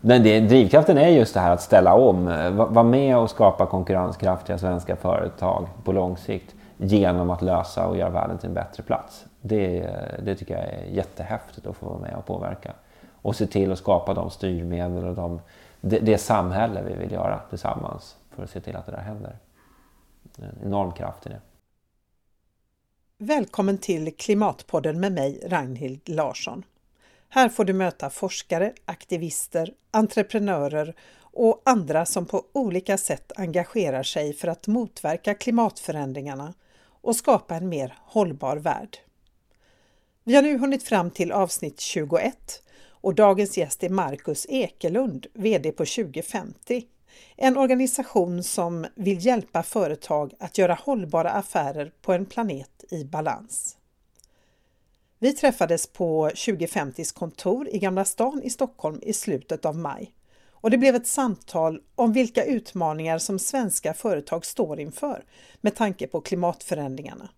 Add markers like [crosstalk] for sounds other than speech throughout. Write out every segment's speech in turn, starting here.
Men det, drivkraften är just det här att ställa om, vara med och skapa konkurrenskraftiga svenska företag på lång sikt genom att lösa och göra världen till en bättre plats. Det, det tycker jag är jättehäftigt att få vara med och påverka. Och se till att skapa de styrmedel och de, det, det samhälle vi vill göra tillsammans för att se till att det där händer. En enorm kraft i det. Välkommen till Klimatpodden med mig, Ragnhild Larsson. Här får du möta forskare, aktivister, entreprenörer och andra som på olika sätt engagerar sig för att motverka klimatförändringarna och skapa en mer hållbar värld. Vi har nu hunnit fram till avsnitt 21 och dagens gäst är Marcus Ekelund, VD på 2050. En organisation som vill hjälpa företag att göra hållbara affärer på en planet i balans. Vi träffades på 2050s kontor i Gamla stan i Stockholm i slutet av maj och det blev ett samtal om vilka utmaningar som svenska företag står inför med tanke på klimatförändringarna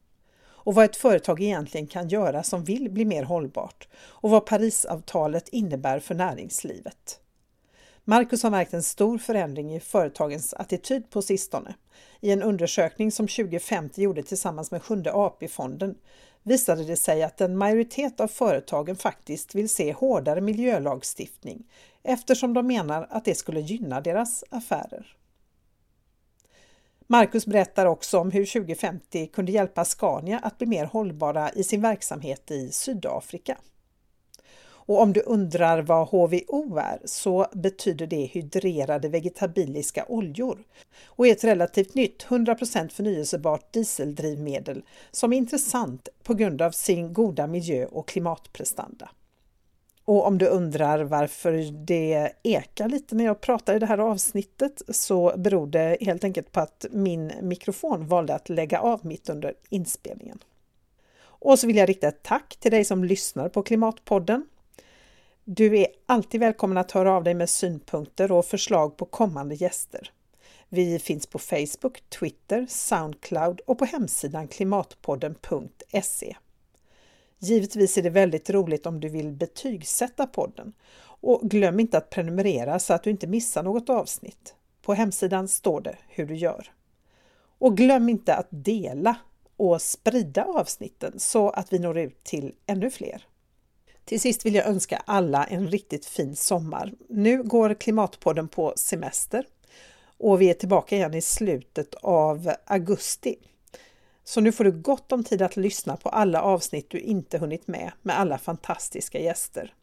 och vad ett företag egentligen kan göra som vill bli mer hållbart och vad Parisavtalet innebär för näringslivet. Marcus har märkt en stor förändring i företagens attityd på sistone. I en undersökning som 2050 gjorde tillsammans med Sjunde AP-fonden visade det sig att en majoritet av företagen faktiskt vill se hårdare miljölagstiftning eftersom de menar att det skulle gynna deras affärer. Marcus berättar också om hur 2050 kunde hjälpa Scania att bli mer hållbara i sin verksamhet i Sydafrika. Och om du undrar vad HVO är så betyder det hydrerade vegetabiliska oljor och är ett relativt nytt 100% förnyelsebart dieseldrivmedel som är intressant på grund av sin goda miljö och klimatprestanda. Och om du undrar varför det ekar lite när jag pratar i det här avsnittet så beror det helt enkelt på att min mikrofon valde att lägga av mitt under inspelningen. Och så vill jag rikta ett tack till dig som lyssnar på Klimatpodden. Du är alltid välkommen att höra av dig med synpunkter och förslag på kommande gäster. Vi finns på Facebook, Twitter, Soundcloud och på hemsidan klimatpodden.se. Givetvis är det väldigt roligt om du vill betygsätta podden. Och glöm inte att prenumerera så att du inte missar något avsnitt. På hemsidan står det hur du gör. Och glöm inte att dela och sprida avsnitten så att vi når ut till ännu fler. Till sist vill jag önska alla en riktigt fin sommar. Nu går Klimatpodden på semester och vi är tillbaka igen i slutet av augusti. Så nu får du gott om tid att lyssna på alla avsnitt du inte hunnit med, med alla fantastiska gäster.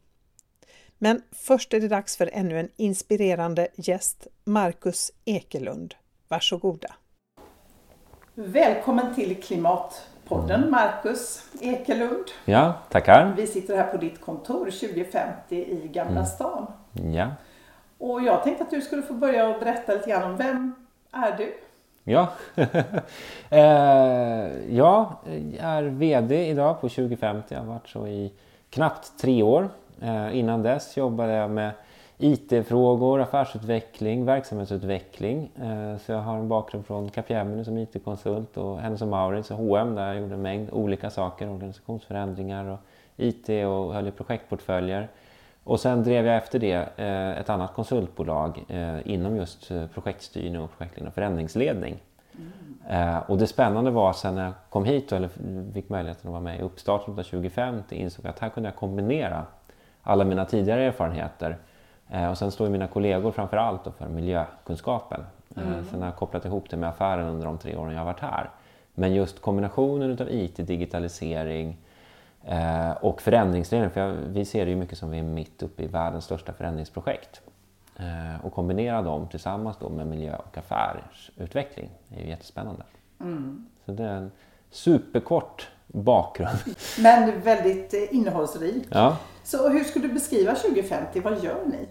Men först är det dags för ännu en inspirerande gäst, Marcus Ekelund. Varsågoda! Välkommen till Klimat Klimatpodden, Marcus Ekelund. Ja, tackar. Vi sitter här på ditt kontor 2050 i Gamla mm. stan. Ja. Och jag tänkte att du skulle få börja och berätta lite grann om vem är du? Ja, [laughs] eh, jag är VD idag på 2050. Jag har varit så i knappt tre år. Eh, innan dess jobbade jag med IT-frågor, affärsutveckling, verksamhetsutveckling. Eh, så jag har en bakgrund från Capgemini som IT-konsult och Hennes Mauritz och H&M där jag gjorde en mängd olika saker, organisationsförändringar och IT och höll i projektportföljer. Och sen drev jag efter det eh, ett annat konsultbolag eh, inom just projektstyrning och projektledning och förändringsledning. Mm. Och det spännande var sen när jag kom hit och fick möjligheten att vara med i uppstarten av 2050 insåg jag att här kunde jag kombinera alla mina tidigare erfarenheter och sen står mina kollegor framför allt för miljökunskapen. Mm. Sen har jag kopplat ihop det med affären under de tre åren jag har varit här. Men just kombinationen av IT, digitalisering, Eh, och förändringsledning, för jag, vi ser det ju mycket som vi är mitt uppe i världens största förändringsprojekt. Eh, och kombinera dem tillsammans då med miljö och affärsutveckling är ju jättespännande. Mm. Så det är en superkort bakgrund. Men väldigt eh, innehållsrik. Ja. Så hur skulle du beskriva 2050? Vad gör ni?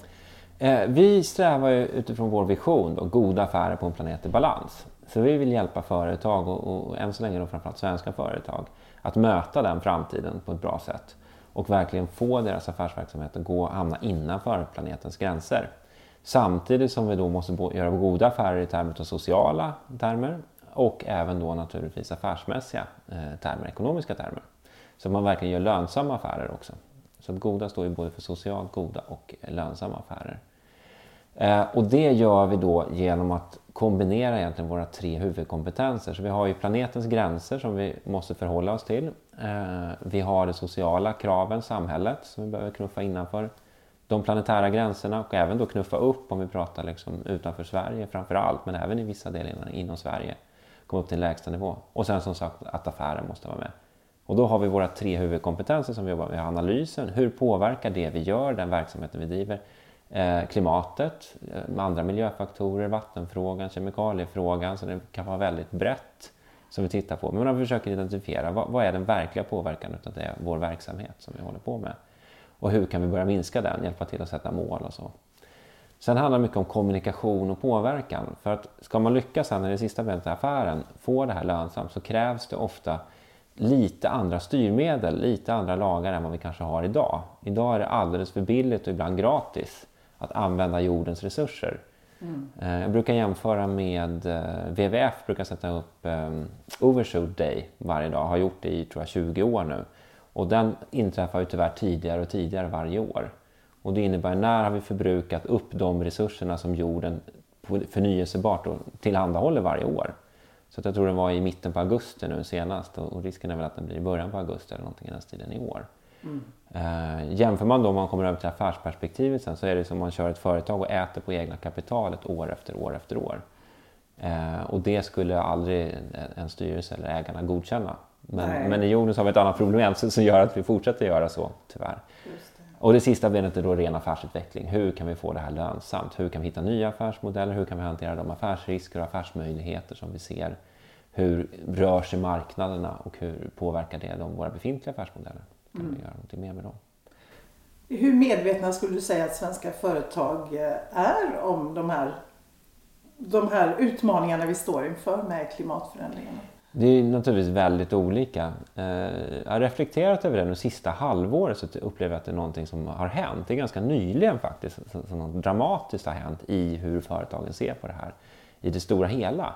Eh, vi strävar utifrån vår vision då, goda affärer på en planet i balans. Så vi vill hjälpa företag och, och än så länge då framförallt svenska företag att möta den framtiden på ett bra sätt och verkligen få deras affärsverksamhet att gå, hamna innanför planetens gränser. Samtidigt som vi då måste göra goda affärer i termer av sociala termer och även då naturligtvis affärsmässiga eh, termer, ekonomiska termer. Så man verkligen gör lönsamma affärer också. Så att goda står ju både för socialt goda och lönsamma affärer. Eh, och det gör vi då genom att kombinera egentligen våra tre huvudkompetenser. Så vi har ju planetens gränser som vi måste förhålla oss till. Eh, vi har de sociala kraven, samhället, som vi behöver knuffa innanför de planetära gränserna och även då knuffa upp om vi pratar liksom utanför Sverige framför allt, men även i vissa delar inom Sverige. Komma upp till lägsta nivå. Och sen som sagt att affären måste vara med. Och då har vi våra tre huvudkompetenser som vi jobbar med. Vi har Analysen, hur påverkar det vi gör, den verksamheten vi driver, Eh, klimatet, eh, med andra miljöfaktorer, vattenfrågan, kemikaliefrågan, så det kan vara väldigt brett som vi tittar på. Men man försöker identifiera vad, vad är den verkliga påverkan av det, vår verksamhet som vi håller på med. Och hur kan vi börja minska den, hjälpa till att sätta mål och så. Sen handlar det mycket om kommunikation och påverkan. För att ska man lyckas sen i det sista benet i affären, få det här lönsamt, så krävs det ofta lite andra styrmedel, lite andra lagar än vad vi kanske har idag. Idag är det alldeles för billigt och ibland gratis att använda jordens resurser. Mm. Eh, jag brukar jämföra med eh, WWF brukar sätta upp um, Overshoot Day varje dag, har gjort det i tror jag, 20 år nu. Och den inträffar ju tyvärr tidigare och tidigare varje år. Och det innebär när har vi förbrukat upp de resurserna som jorden förnyelsebart tillhandahåller varje år. Så jag tror den var i mitten på augusti nu senast och risken är väl att den blir i början på augusti eller någonting i den stilen i år. Mm. Eh, jämför man då om man kommer över till affärsperspektivet sen så är det som om man kör ett företag och äter på egna kapitalet år efter år efter år. Eh, och det skulle aldrig en styrelse eller ägarna godkänna. Men, men i jorden så har vi ett annat problem som gör att vi fortsätter göra så, tyvärr. Det. Och det sista benet är då ren affärsutveckling. Hur kan vi få det här lönsamt? Hur kan vi hitta nya affärsmodeller? Hur kan vi hantera de affärsrisker och affärsmöjligheter som vi ser? Hur rör sig marknaderna och hur påverkar det de, våra befintliga affärsmodeller? Kan mm. göra någonting mer med dem? Hur medvetna skulle du säga att svenska företag eh, är om de här, de här utmaningarna vi står inför med klimatförändringarna? Det är naturligtvis väldigt olika. Eh, jag har reflekterat över det nu sista halvåret så upplever jag att det är någonting som har hänt. Det är ganska nyligen faktiskt som något dramatiskt har hänt i hur företagen ser på det här i det stora hela.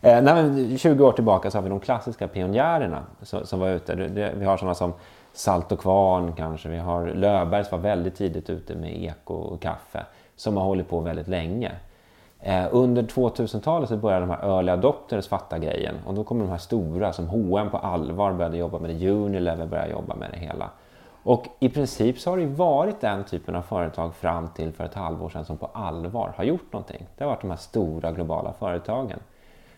Eh, nej, 20 år tillbaka så har vi de klassiska pionjärerna som, som var ute. Det, vi har sådana som Salt och Kvarn kanske, vi har Löfberg som var väldigt tidigt ute med eko och kaffe som har hållit på väldigt länge. Eh, under 2000-talet så började de här early adopters fatta grejen och då kommer de här stora som H&M på allvar började jobba med det, Unilever började jobba med det hela. Och i princip så har det varit den typen av företag fram till för ett halvår sedan som på allvar har gjort någonting. Det har varit de här stora globala företagen.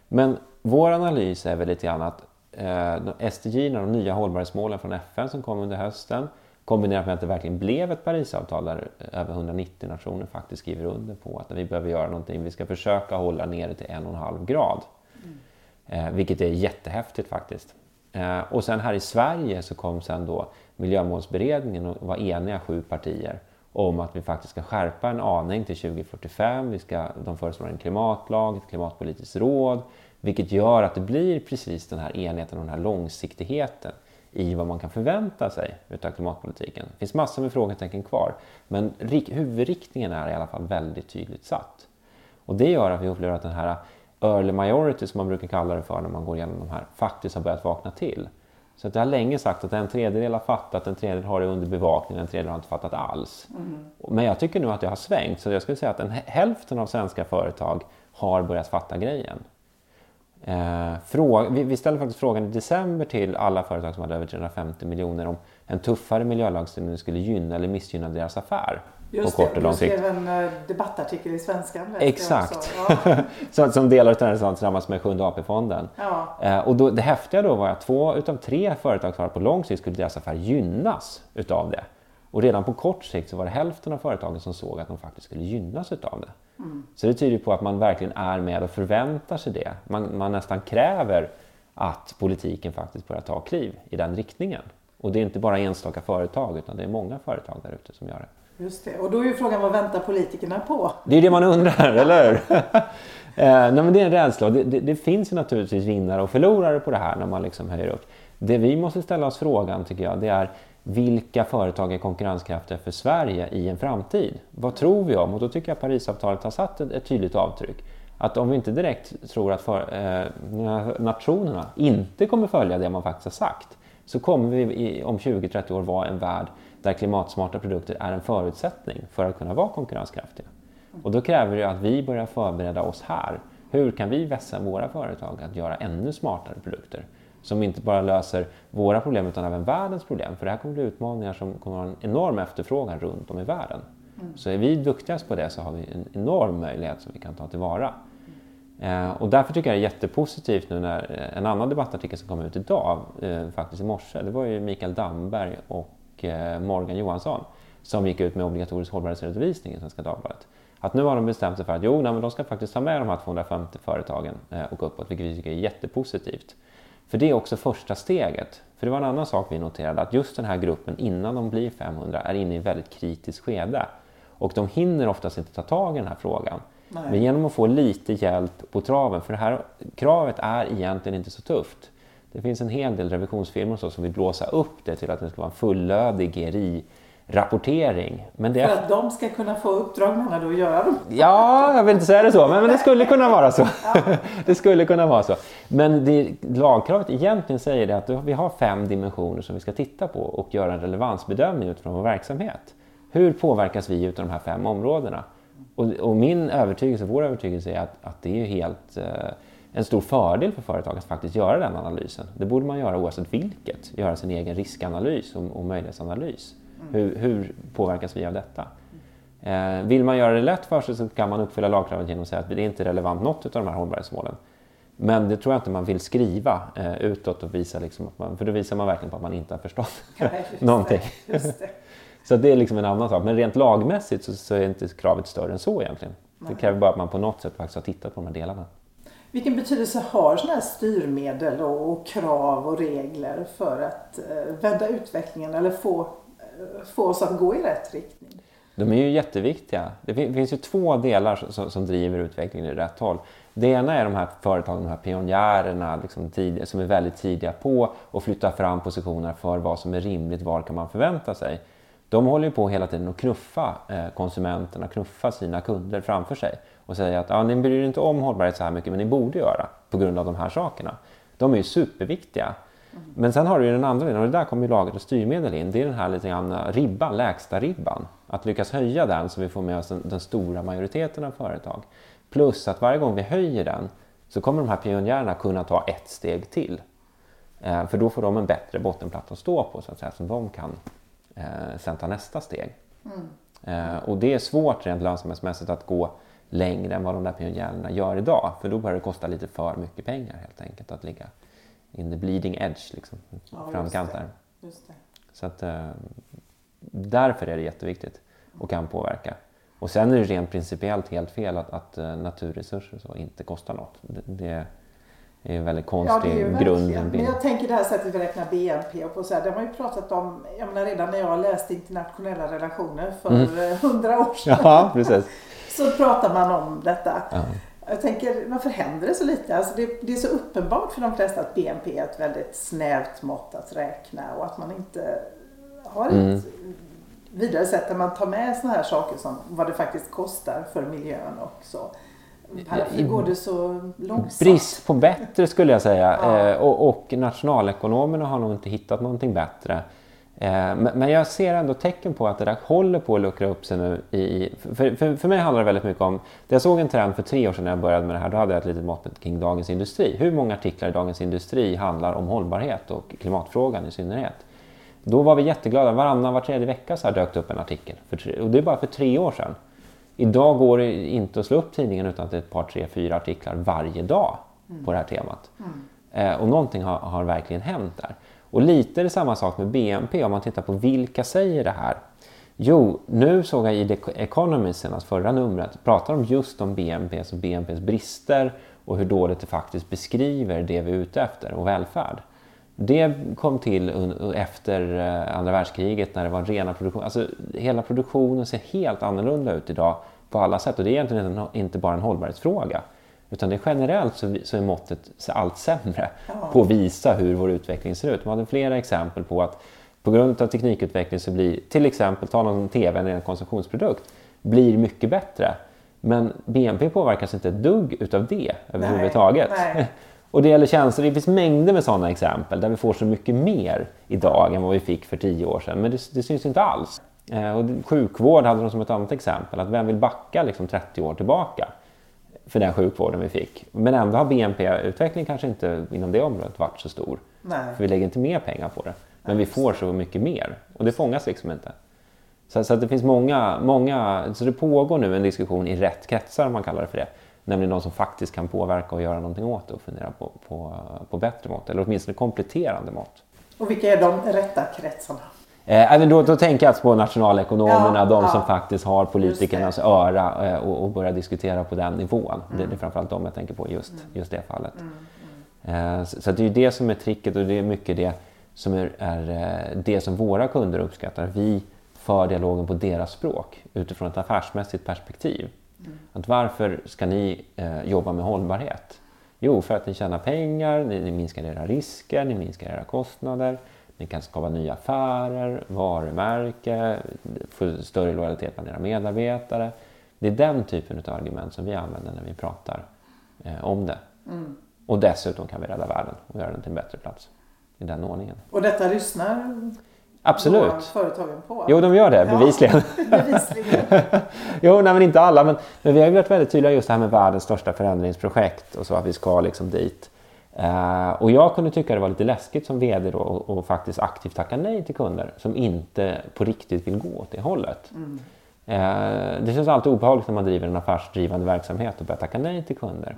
Men vår analys är väl lite grann att eh, SDG, de nya hållbarhetsmålen från FN som kom under hösten, Kombinerat med att det verkligen blev ett Parisavtal där över 190 nationer faktiskt skriver under på att vi behöver göra någonting. Vi ska försöka hålla ner det till en och en halv grad. Mm. Eh, vilket är jättehäftigt faktiskt. Eh, och sen här i Sverige så kom sen då Miljömålsberedningen och var eniga sju partier om att vi faktiskt ska skärpa en aning till 2045. Vi ska, de föreslår en klimatlag, ett klimatpolitiskt råd, vilket gör att det blir precis den här enheten och den här långsiktigheten i vad man kan förvänta sig utav klimatpolitiken. Det finns massor med frågetecken kvar, men huvudriktningen är i alla fall väldigt tydligt satt. Och det gör att vi upplever att den här early majority som man brukar kalla det för när man går igenom de här faktiskt har börjat vakna till. Så att jag har länge sagt att en tredjedel har fattat, en tredjedel har det under bevakning, en tredjedel har inte fattat alls. Mm. Men jag tycker nu att det har svängt, så jag skulle säga att en, hälften av svenska företag har börjat fatta grejen. Eh, fråga, vi, vi ställde faktiskt frågan i december till alla företag som hade över 350 miljoner om en tuffare miljölagstiftning skulle gynna eller missgynna deras affär. Just på kort och lång sikt. Du skrev en eh, debattartikel i Svenskan. Exakt, ja. [laughs] som delar av den tillsammans med Sjunde AP-fonden. Ja. Eh, och då, det häftiga då var att två utav tre företag på lång sikt skulle deras affär gynnas utav det. Och redan på kort sikt så var det hälften av företagen som såg att de faktiskt skulle gynnas utav det. Mm. Så det tyder på att man verkligen är med och förväntar sig det. Man, man nästan kräver att politiken faktiskt börjar ta kliv i den riktningen. Och det är inte bara enstaka företag utan det är många företag där ute som gör det. Just det, och då är ju frågan vad väntar politikerna på? Det är det man undrar, [laughs] eller hur? [laughs] eh, nej, men det är en rädsla. Det, det, det, finns ju naturligtvis vinnare och förlorare på det här när man liksom höjer upp. Det vi måste ställa oss frågan tycker jag, det är vilka företag är konkurrenskraftiga för Sverige i en framtid? Vad tror vi om? Och då tycker jag Parisavtalet har satt ett, ett tydligt avtryck. Att om vi inte direkt tror att för, eh, nationerna inte kommer följa det man faktiskt har sagt så kommer vi i, om 20-30 år vara en värld där klimatsmarta produkter är en förutsättning för att kunna vara konkurrenskraftiga. Och då kräver det att vi börjar förbereda oss här. Hur kan vi vässa våra företag att göra ännu smartare produkter? Som inte bara löser våra problem utan även världens problem. För det här kommer bli utmaningar som kommer att ha en enorm efterfrågan runt om i världen. Mm. Så är vi duktigast på det så har vi en enorm möjlighet som vi kan ta tillvara. Eh, och därför tycker jag det är jättepositivt nu när eh, en annan debattartikel som kom ut idag, eh, faktiskt i morse, det var ju Mikael Damberg och eh, Morgan Johansson som gick ut med obligatorisk hållbarhetsredovisning i Svenska Dagbladet. Att nu har de bestämt sig för att jo, nej, men de ska faktiskt ta med de här 250 företagen eh, och uppåt, vilket vi tycker är jättepositivt. För det är också första steget. För det var en annan sak vi noterade, att just den här gruppen innan de blir 500 är inne i ett väldigt kritiskt skede. Och de hinner oftast inte ta tag i den här frågan. Nej. Men genom att få lite hjälp på traven, för det här kravet är egentligen inte så tufft. Det finns en hel del revisionsfirmor så som vill blåsa upp det till att det ska vara en fullödig GRI rapportering. Men det... För att de ska kunna få uppdrag menar du att göra dem? Ja, jag vill inte säga det så, men, men det skulle kunna vara så. Ja. [laughs] det skulle kunna vara så. Men det, lagkravet egentligen säger det att vi har fem dimensioner som vi ska titta på och göra en relevansbedömning utifrån vår verksamhet. Hur påverkas vi av de här fem områdena? Och, och, min övertygelse, vår övertygelse är att, att det är helt eh, en stor fördel för företag att faktiskt göra den analysen. Det borde man göra oavsett vilket, göra sin egen riskanalys och, och möjlighetsanalys. Hur, hur, påverkas vi av detta? Eh, vill man göra det lätt för sig så kan man uppfylla lagkravet genom att säga att det är inte relevant något av de här hållbarhetsmålen. Men det tror jag inte man vill skriva eh, utåt och visa, liksom att man, för då visar man verkligen på att man inte har förstått [laughs] ja, någonting. Det, [laughs] så det är liksom en annan sak. Men rent lagmässigt så, så, är inte kravet större än så egentligen. Nej. Det kräver bara att man på något sätt faktiskt har tittat på de här delarna. Vilken betydelse har sådana här styrmedel och, och, krav och regler för att eh, vända utvecklingen eller få få oss att gå i rätt riktning? De är ju jätteviktiga. Det finns ju två delar som, som driver utvecklingen i rätt håll. Det ena är de här företagen, de här pionjärerna liksom tidiga, som är väldigt tidiga på att flytta fram positionerna för vad som är rimligt, vad kan man förvänta sig. De håller ju på hela tiden att knuffa eh, konsumenterna, knuffa sina kunder framför sig och säga att ah, ni bryr er inte om hållbarhet så här mycket men ni borde göra på grund av de här sakerna. De är ju superviktiga. Men sen har du den andra delen och det där kommer laget och styrmedel in. Det är den här lite grann ribban, lägsta ribban. Att lyckas höja den så vi får med oss den, den stora majoriteten av företag. Plus att varje gång vi höjer den så kommer de här pionjärerna kunna ta ett steg till. Eh, för då får de en bättre bottenplatta att stå på så att säga, som de kan eh, sen ta nästa steg. Mm. Eh, och det är svårt rent lönsamhetsmässigt att gå längre än vad de där pionjärerna gör idag. För då börjar det kosta lite för mycket pengar helt enkelt att ligga in the bleeding edge, liksom, ja, framkant där. Så att, äh, därför är det jätteviktigt och kan påverka. Och sen är det rent principiellt helt fel att, att uh, naturresurser så inte kostar något. Det, det är en väldigt konstig ja, grund. Men jag tänker det här sättet vi räknar BNP och på så här, det har man ju pratat om, jag menar redan när jag läste internationella relationer för mm. hundra mm. år [laughs] sedan. Ja, precis. [laughs] så pratar man om detta. Ja. Jag tänker, varför händer det så lite? Alltså det, det, är så uppenbart för de flesta att BNP är ett väldigt snävt mått att räkna och att man inte har ett mm. vidare sätt där man tar med sådana här saker som vad det faktiskt kostar för miljön och så. Varför går det så långsamt? Brist på bättre skulle jag säga. Ja. Eh, och, och nationalekonomerna har nog inte hittat någonting bättre. Eh, men jag ser ändå tecken på att det där håller på att luckra upp sig nu. I, för, för, för mig handlar det väldigt mycket om, jag såg en trend för tre år sedan när jag började med det här, då hade jag ett litet mått kring Dagens Industri. Hur många artiklar i Dagens Industri handlar om hållbarhet och klimatfrågan i synnerhet? Då var vi jätteglada, varannan, var tredje vecka så här dök det upp en artikel. För, och det är bara för tre år sedan. Idag går det inte att slå upp tidningen utan att det är ett par, tre, fyra artiklar varje dag på det här temat. Mm. Eh, och någonting har, har verkligen hänt där. Och lite är det samma sak med BNP om man tittar på vilka säger det här. Jo, nu såg jag i The Economist senast förra numret pratar de just om BNP och alltså BNPs brister och hur dåligt det faktiskt beskriver det vi är ute efter och välfärd. Det kom till efter eh, andra världskriget när det var rena produktion. Alltså hela produktionen ser helt annorlunda ut idag på alla sätt och det är egentligen inte bara en hållbarhetsfråga. Utan det är generellt så, så är måttet allt sämre ja. på att visa hur vår utveckling ser ut. Man hade flera exempel på att på grund av teknikutveckling så blir till exempel, ta någon TV, en konsumtionsprodukt, blir mycket bättre. Men BNP påverkas inte ett dugg utav det överhuvudtaget. Nej, nej. [laughs] Och det gäller tjänster, det finns mängder med sådana exempel där vi får så mycket mer idag än vad vi fick för tio år sedan. Men det, det syns inte alls. Eh, och sjukvård hade de som ett annat exempel. Att vem vill backa liksom 30 år tillbaka för den sjukvården vi fick? Men ändå har BNP-utvecklingen kanske inte inom det området varit så stor. Nej. För vi lägger inte mer pengar på det. Men vi får så mycket mer. Och det fångas liksom inte. Så, så det finns många, många, så det pågår nu en diskussion i rätt kretsar om man kallar det för det. Nämligen de som faktiskt kan påverka och göra någonting åt det och fundera på, på, på bättre mått. Eller åtminstone kompletterande mått. Och vilka är de rätta kretsarna? Eh, då, då tänker jag på nationalekonomerna, Ja, de ja. som faktiskt har politikernas öra eh, och, och börjar diskutera på den nivån. Det, det är framförallt de jag tänker på just, just det fallet. Eh, så, så det är det som är tricket och det är mycket det som är, är eh, det som våra kunder uppskattar. Vi för dialogen på deras språk utifrån ett affärsmässigt perspektiv. Att varför ska ni eh, jobba med hållbarhet? Jo, för att ni tjänar pengar, ni, ni minskar era risker, ni minskar era kostnader, ni kan skapa nya affärer, varumärke, få större lojalitet bland era medarbetare. Det är den typen av argument som vi använder när vi pratar eh, om det. Och dessutom kan vi rädda världen och göra den till en bättre plats. I den ordningen. Och detta lyssnar Absolut. företagen på? Jo, de gör det bevisligen. [laughs] bevisligen. [laughs] jo, nej, men inte alla. Men, men vi har ju varit väldigt tydliga just det här med världens största förändringsprojekt och så att vi ska liksom dit. Eh, och jag kunde tycka det var lite läskigt som VD då och, och faktiskt aktivt tacka nej till kunder som inte på riktigt vill gå åt det hållet. Eh, det känns alltid obehagligt när man driver en affärsdrivande verksamhet och börjar tacka nej till kunder.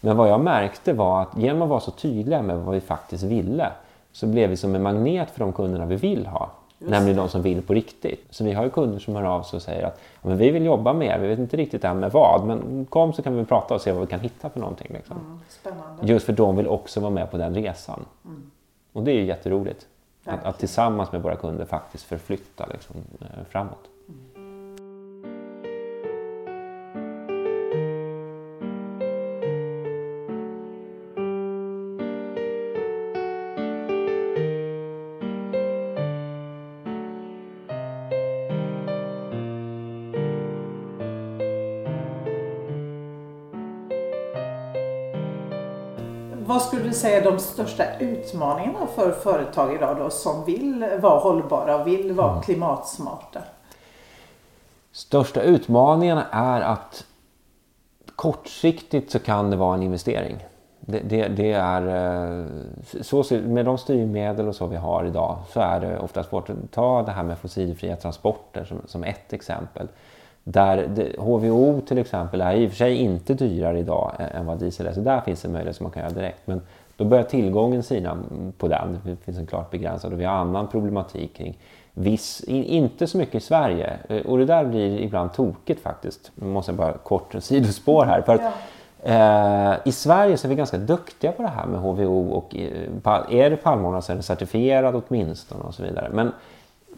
Men vad jag märkte var att genom att vara så tydliga med vad vi faktiskt ville så blev vi som en magnet för de kunderna vi vill ha nämligen de som vill på riktigt. Så vi har ju kunder som hör av sig och säger att ja, men vi vill jobba med er, vi vet inte riktigt än med vad, men kom så kan vi prata och se vad vi kan hitta för någonting. Liksom. Spännande. Just för de vill också vara med på den resan. Och det är ju jätteroligt. Att, Verkligen. att tillsammans med våra kunder faktiskt förflytta liksom, eh, framåt. Säga de största utmaningarna för företag idag då som vill vara hållbara och vill vara Mm. klimatsmarta? Största utmaningarna är att kortsiktigt så kan det vara en investering. Det, det, det är, eh, så, med de styrmedel och så vi har idag så är det ofta svårt att ta det här med fossilfria transporter som, som ett exempel. Där det, HVO till exempel är i och för sig inte dyrare idag än än vad diesel är, så där finns en möjlighet som man kan göra direkt. Men då börjar tillgången sina på den, det finns en klart begränsad och vi har annan problematik kring viss, in, inte så mycket i Sverige Eh, och det där blir ibland tokigt faktiskt. Nu måste jag bara kort sidospår här. För att, Eh, I Sverige så är vi ganska duktiga på det här med HVO och eh, är det palmolja så är det certifierad åtminstone och så vidare. Men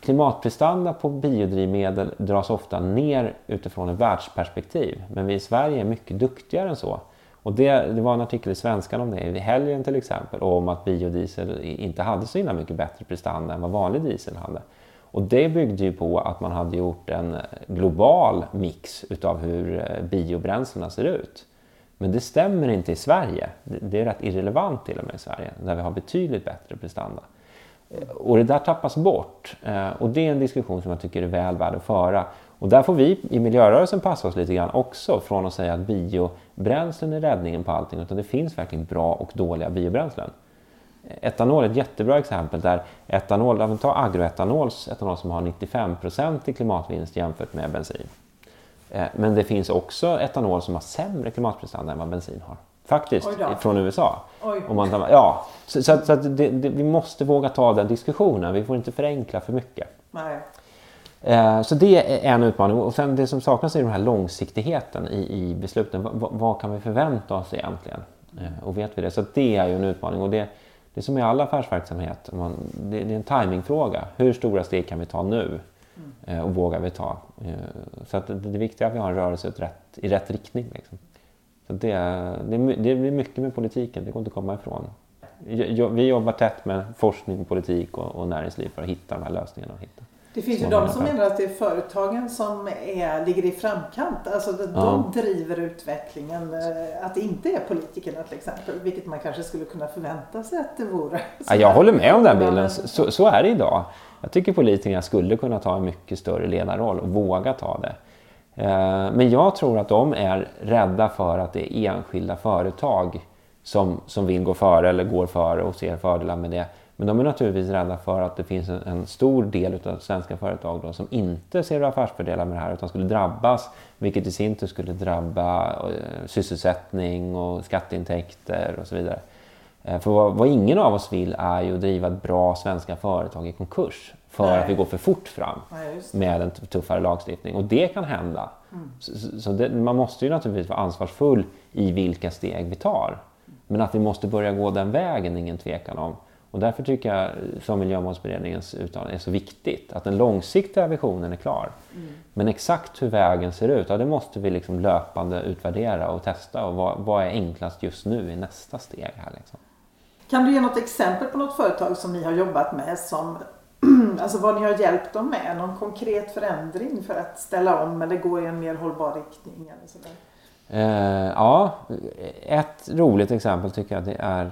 klimatprestanda på biodrivmedel dras ofta ner utifrån ett världsperspektiv. Men vi i Sverige är mycket duktigare än så. Och det, det var en artikel i Svenskan om det i helgen till exempel, om att biodiesel inte hade så himla mycket bättre prestanda än vad vanlig diesel hade. Och det byggde ju på att man hade gjort en eh, global mix utav hur eh, biobränslena ser ut. Men det stämmer inte i Sverige. Det- är rätt irrelevant till och med i Sverige, där vi har betydligt bättre prestanda. Eh, och det där tappas bort. Och det är en diskussion som jag tycker är väl värd att föra. Och där får vi i miljörörelsen passa oss lite grann också från att säga att biobränslen är räddningen på allting. Utan det finns verkligen bra och dåliga biobränslen. Etanol är ett jättebra exempel där etanol, tar agroetanols etanol som har 95% i klimatvinst jämfört med bensin. Eh, Men det finns också etanol som har sämre klimatprestanda än vad bensin har. Faktiskt, från USA. Oj. Om man tar, ja, så, så, så det, det, vi måste våga ta den diskussionen. Vi får inte förenkla för mycket. Nej. Eh, så det är en utmaning. Och sen det som saknas är den här långsiktigheten i, i besluten. V vad kan vi förvänta oss egentligen? Eh, och vet vi det? Så det är ju en utmaning. Och det, det är som i all affärsverksamhet. Man, det, det är en timingfråga. Hur stora steg kan vi ta nu? Mm. Och vågar vi ta? Så att det, det är att vi har en rörelse rätt, i rätt riktning. Liksom. Så det, det, det blir mycket med politiken, det går inte att komma ifrån. Vi jobbar tätt med forskning, politik och, och näringsliv för att hitta de här lösningarna. Och hitta. Det finns ju de som menar att det är företagen som är, ligger i framkant. Alltså de, ja. driver utvecklingen. Eh, att det inte är politikerna till exempel. Vilket man kanske skulle kunna förvänta sig att det vore. Ja, jag håller med om den bilden. Så, så är det idag. Jag tycker politikerna skulle kunna ta en mycket större ledarroll och våga ta det. Eh, men jag tror att de är rädda för att det är enskilda företag som, som vill gå före eller går före och ser fördelar med det. Men de är naturligtvis rädda för att det finns en, en stor del av svenska företag då, som inte ser affärsfördelar med det här utan skulle drabbas, vilket i sin tur skulle drabba eh, sysselsättning och skatteintäkter och så vidare. Eh, för vad, vad, ingen av oss vill är ju att driva ett bra svenska företag i konkurs för Nej. att vi går för fort fram ja, med en tuffare lagstiftning. Och det kan hända. Mm. Så, så det, man måste ju naturligtvis vara ansvarsfull i vilka steg vi tar. Men att vi måste börja gå den vägen, ingen tvekan om. Och därför tycker jag som Miljömålsberedningens uttalande är så viktigt. Att den långsiktiga visionen är klar. Mm. Men exakt hur vägen ser ut, ja, det måste vi liksom löpande utvärdera och testa. Och vad, vad är enklast just nu i nästa steg? här liksom. Kan du ge något exempel på något företag som ni har jobbat med som [clears throat] Alltså vad ni har hjälpt dem med? Någon konkret förändring för att ställa om eller gå i en mer hållbar riktning? Eller sådär? Eh, ja, ett roligt exempel tycker jag det är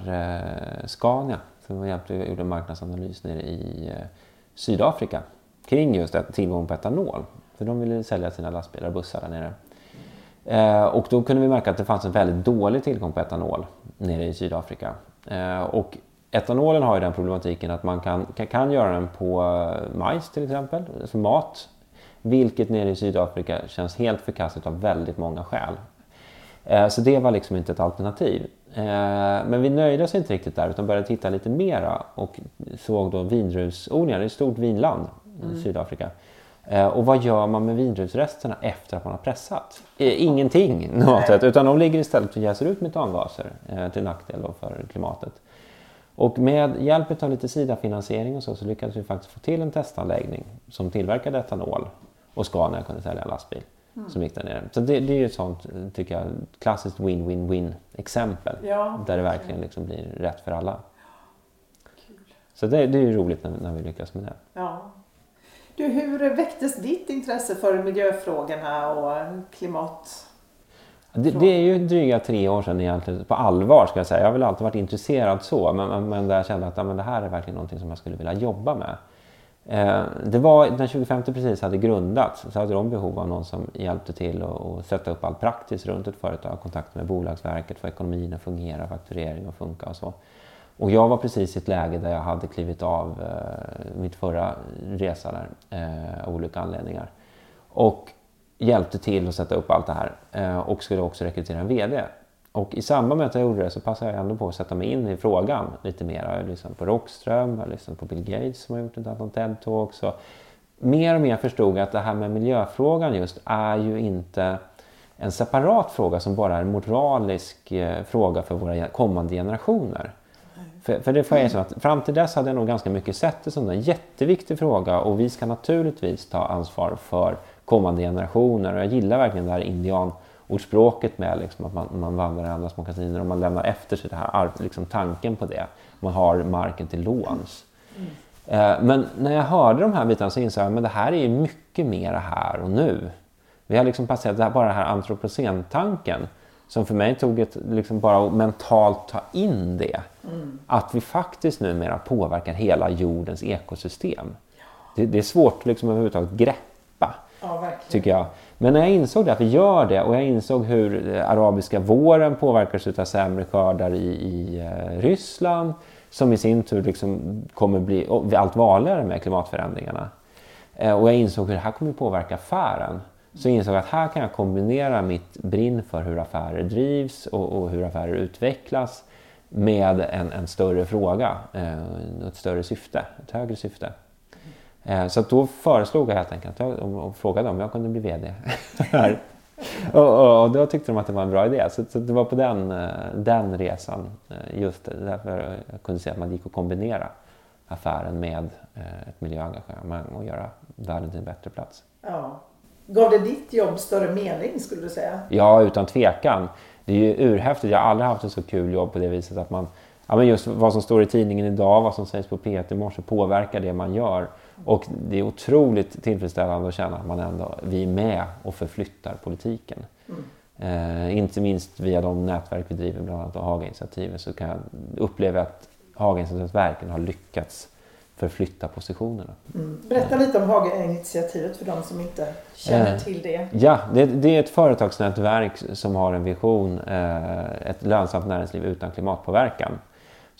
eh, Scania som eh, hjälpte, gjorde en marknadsanalys nere i eh, Sydafrika kring just tillgång på etanol. För de ville sälja sina lastbilar och bussar där nere. Eh, och då kunde vi märka att det fanns en väldigt dålig tillgång på etanol nere i Sydafrika. Eh, och etanolen har ju den problematiken att man kan, kan, kan göra den på eh, majs till exempel, alltså mat. Vilket nere i Sydafrika känns helt förkastligt av väldigt många skäl. Eh, så det var liksom inte ett alternativ. Eh, men vi nöjde oss inte riktigt där utan började titta lite mera och såg då vindruvsodlingar, det är ett stort vinland, mm. Sydafrika. Och vad gör man med vindruvsresterna efter att man har pressat? Ingenting, [laughs] något sätt, utan de ligger istället och jäser ut metangaser till nackdel för klimatet. Och med hjälp av lite Sida-finansiering och så, så lyckades vi faktiskt få till en testanläggning som tillverkade etanol och Scania kunde sälja en lastbil mm. som gick där nere. Så det, det är ju ett sånt, tycker jag, klassiskt win-win-win exempel ja, där det verkligen liksom blir rätt för alla. Kul. Så det, det är ju roligt när, när vi lyckas med det. Ja. Du, hur väcktes ditt intresse för miljöfrågorna och klimat det, det, är ju dryga tre år sedan egentligen, på allvar ska jag säga. Jag har väl alltid varit intresserad så, men, men, där jag kände att ja, men det här är verkligen någonting som jag skulle vilja jobba med. Eh, det var när 25 precis hade grundats så hade de behov av någon som hjälpte till att sätta upp allt praktiskt runt ett företag, kontakt med Bolagsverket, få ekonomin att fungera, fakturering att funka och så. Och jag var precis i ett läge där jag hade klivit av eh, mitt förra resa där eh, av olika anledningar. Och hjälpte till att sätta upp allt det här eh, och skulle också rekrytera en VD. Och i samband med att jag gjorde det så passade jag ändå på att sätta mig in i frågan lite mer. Jag har lyssnat på Rockström, jag har lyssnat på Bill Gates som har gjort ett antal TED-talks. Mer och mer förstod jag att det här med miljöfrågan just är ju inte en separat fråga som bara är en moralisk eh, fråga för våra kommande generationer. För, för det får jag erkänna att fram till dess hade jag nog ganska mycket sett det som en jätteviktig fråga och vi ska naturligtvis ta ansvar för kommande generationer. Och jag gillar verkligen det här indianordspråket med liksom, att man, man vandrar i andras mockasiner och man lämnar efter sig det här, liksom, tanken på det. Man har marken till låns. Mm. Eh, men när jag hörde de här bitarna så insåg jag att det här är mycket mer här och nu. Vi har liksom passerat det här, bara den här antropocentanken som för mig tog ett, liksom bara att mentalt ta in det. Mm. Att vi faktiskt numera påverkar hela jordens ekosystem. Ja. Det, det, är svårt liksom överhuvudtaget greppa. Ja, tycker jag. Men när jag insåg det, att vi gör det och jag insåg hur eh, arabiska våren påverkas av sämre skördar i, i eh, Ryssland som i sin tur liksom kommer bli allt vanligare med klimatförändringarna. Eh, och jag insåg hur det här kommer påverka affären. Så insåg jag att här kan jag kombinera mitt brinn för hur affärer drivs och, och hur affärer utvecklas med en, en större fråga, ett större syfte, ett högre syfte. Eh, så då föreslog jag helt enkelt och frågade om jag kunde bli VD. [laughs] och, och, och, då tyckte de att det var en bra idé. Så, så det var på den, eh, den resan, eh, just därför jag kunde se att man gick att kombinera affären med ett miljöengagemang och göra världen till en bättre plats. Ja. Gav det ditt jobb större mening skulle du säga? Ja, utan tvekan. Det är ju urhäftigt. Jag har aldrig haft ett så kul jobb på det viset att man, ja men just vad som står i tidningen idag, vad som sägs på P1 i morse påverkar det man gör. Och det är otroligt tillfredsställande att känna att man ändå, vi är med och förflyttar politiken. Mm. Eh, inte minst via de nätverk vi driver, bland annat Haga-initiativet, så kan jag uppleva att Haga-initiativet verkligen har lyckats förflytta positionerna. Mm. Berätta lite om Haga-initiativet för de som inte känner eh, till det. Ja, det, det, är ett företagsnätverk som har en vision, eh, ett lönsamt näringsliv utan klimatpåverkan.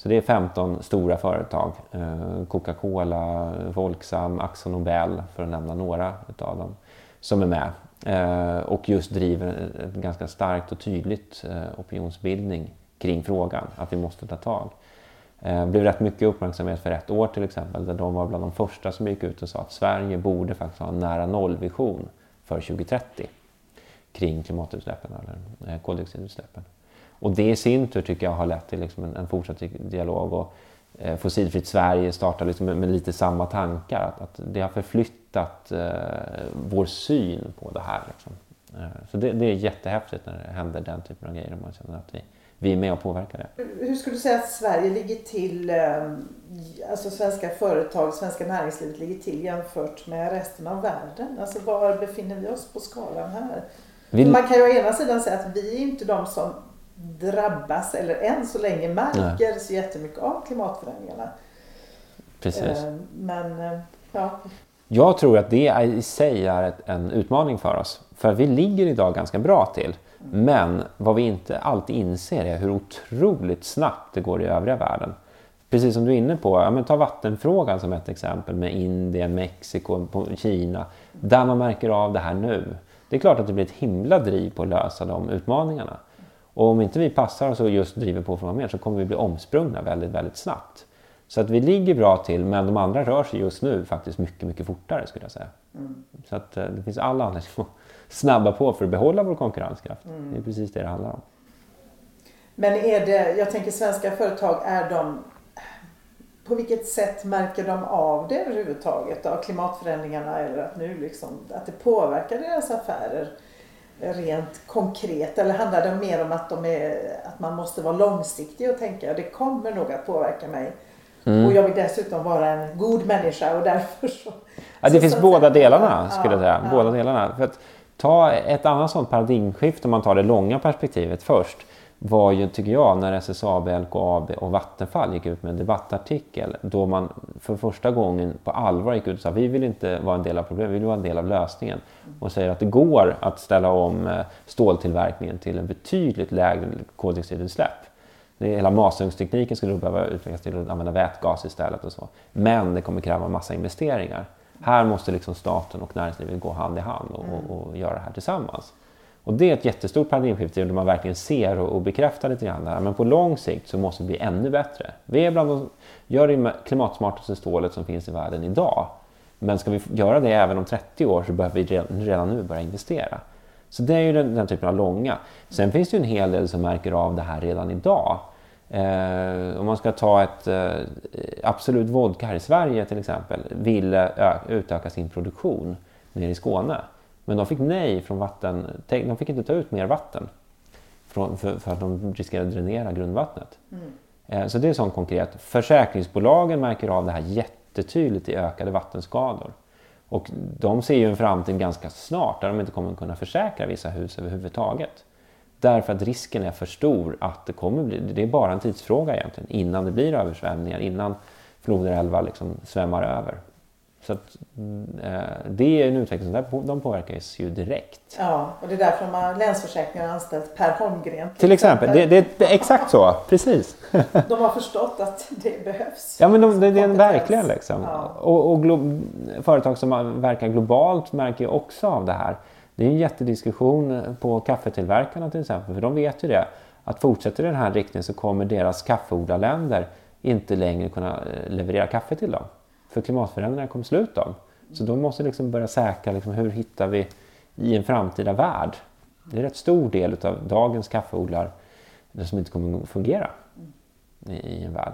Så det är 15 stora företag, eh, Coca-Cola, Volksam, Axo Nobel för att nämna några utav dem, som är med eh, och just driver en ganska starkt och tydligt eh, opinionsbildning kring frågan, att vi måste ta tag. Det blev rätt mycket uppmärksamhet för ett år till exempel där de var bland de första som gick ut och sa att Sverige borde faktiskt ha en nära nollvision för 2030 kring klimatutsläppen eller koldioxidutsläppen. Och det i sin tur tycker jag har lett till liksom en, en fortsatt dialog. Och, eh, Fossilfritt Sverige startar liksom med, med, lite samma tankar. Att, att det har förflyttat eh, vår syn på det här. Liksom. Eh, så det, det, är jättehäftigt när det händer den typen av grejer. Man känner att vi, vi är med och påverkar det. Hur skulle du säga att Sverige ligger till, eh, alltså svenska företag, svenska näringslivet ligger till jämfört med resten av världen? Alltså var befinner vi oss på skalan här? Vill... Man kan ju å ena sidan säga att vi är inte de som drabbas eller än så länge märker Nej. så jättemycket av klimatförändringarna. Precis. Eh, men eh, ja. Jag tror att det i sig är en utmaning för oss. För vi ligger idag ganska bra till. Mm. Men vad vi inte alltid inser är hur otroligt snabbt det går i övriga världen. Precis som du är inne på, ja, ta vattenfrågan som ett exempel med Indien, Mexiko, Kina. Där man märker av det här nu. Det är klart att det blir ett himla driv på att lösa de utmaningarna. Och om inte vi passar oss och just driver på för att vara med så kommer vi bli omsprungna väldigt, väldigt snabbt. Så att vi ligger bra till men de andra rör sig just nu faktiskt mycket, mycket fortare skulle jag säga. Mm. Så att eh, det finns alla anledningar att [laughs] snabba på för att behålla vår konkurrenskraft. Mm. Det är precis det det handlar om. Men är det, jag tänker svenska företag, är de på vilket sätt märker de av det överhuvudtaget? Av klimatförändringarna eller att nu liksom, att det påverkar deras affärer? Rent konkret eller handlar det mer om att, de är, att man måste vara långsiktig och tänka det kommer nog att påverka mig. Mm. Och jag vill dessutom vara en god människa och därför så... Ja, det så, finns så båda sätt, delarna skulle jag säga. Ja. Båda delarna. För att ta ett annat sånt paradigmskifte om man tar det långa perspektivet först var ju, tycker jag, när SSAB, LKAB och Vattenfall gick ut med en debattartikel då man för första gången på allvar gick ut och sa vi vill inte vara en del av problemet, vi vill vara en del av lösningen. Och säger att det går att ställa om eh, ståltillverkningen till en betydligt lägre koldioxidutsläpp. Hela masugnstekniken skulle då behöva utvecklas till att använda vätgas istället och så. Men det kommer kräva en massa investeringar. Här måste liksom staten och näringslivet gå hand i hand och, och, och göra det här tillsammans. Och det är ett jättestort paradigmskifte där man verkligen ser och, och bekräftar lite grann här. Men på lång sikt så måste vi bli ännu bättre. Vi är bland de gör det klimatsmartaste stålet som finns i världen idag. Men ska vi göra det även om 30 år så behöver vi redan nu börja investera. Så det är ju den, den typen av långa. Sen finns det ju en hel del som märker av det här redan idag. Eh, om man ska ta ett eh, Absolut Vodka här i Sverige till exempel, ville utöka sin produktion nere i Skåne. Men de fick nej från vatten, de fick inte ta ut mer vatten för, för att de riskerade att dränera grundvattnet. Mm. Eh, så det är sånt konkret. Försäkringsbolagen märker av det här jättetydligt i ökade vattenskador. Och de ser ju en framtid ganska snart där de inte kommer kunna försäkra vissa hus överhuvudtaget. Därför att risken är för stor att det kommer bli, det är bara en tidsfråga egentligen, innan det blir översvämningar, innan floder och älvar liksom svämmar över. Så att, eh, det är en utveckling som de påverkas ju direkt. Ja, och det är därför de har Länsförsäkringar anställt Per Holmgren. Till, till exempel, exempel. Det, det, är exakt så, precis. [laughs] de har förstått att det behövs. Ja, men de, det, det är verkligen liksom. Ja. Och, och företag som verkar globalt märker ju också av det här. Det är en jättediskussion på kaffetillverkarna till exempel, för de vet ju det. Att fortsätter den här riktningen så kommer deras kaffeodlarländer inte längre kunna eh, leverera kaffe till dem. För klimatförändringarna kommer slut av. Så de måste liksom börja säkra liksom, hur hittar vi i en framtida värld. Det är en rätt stor del av dagens kaffeodlar som inte kommer att fungera i, en värld.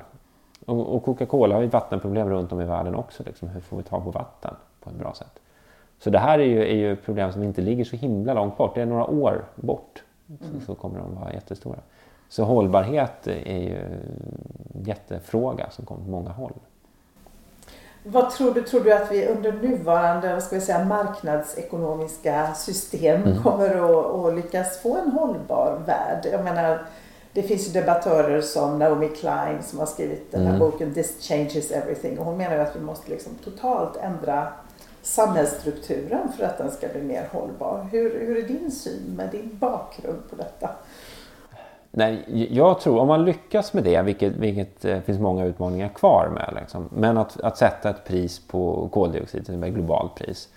Och, och Coca-Cola har ju vattenproblem runt om i världen också. Liksom, hur får vi tag på vatten på ett bra sätt? Så det här är ju, är ju problem som inte ligger så himla långt bort. Det är några år bort mm. så kommer de vara jättestora. Så hållbarhet är ju en jättefråga som kommer på många håll. Vad tror du? Tror du att vi under nuvarande vad ska vi säga, marknadsekonomiska system mm. kommer att, att lyckas få en hållbar värld? Jag menar, det finns ju debattörer som Naomi Klein som har skrivit den här mm. boken This changes everything och hon menar ju att vi måste liksom totalt ändra samhällsstrukturen för att den ska bli mer hållbar. Hur, hur är din syn med din bakgrund på detta? Nej, jag tror om man lyckas med det, vilket, vilket eh, finns många utmaningar kvar med, liksom, men att, att sätta ett pris på koldioxid, ett globalt pris.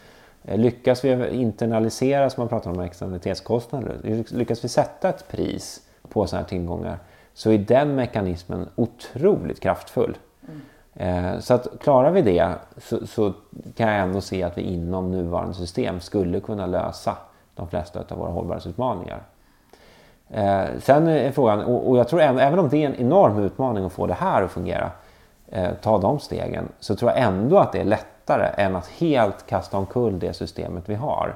Eh, lyckas vi internalisera, som man pratar om externalitetskostnader, lyckas vi sätta ett pris på sådana här tillgångar så är den mekanismen otroligt kraftfull. Mm. Så att klarar vi det så, så, kan jag ändå se att vi inom nuvarande system skulle kunna lösa de flesta av våra hållbarhetsutmaningar. Eh, sen är frågan, och, och jag tror även, även om det är en enorm utmaning att få det här att fungera, eh, ta de stegen, så tror jag ändå att det är lättare än att helt kasta omkull det systemet vi har.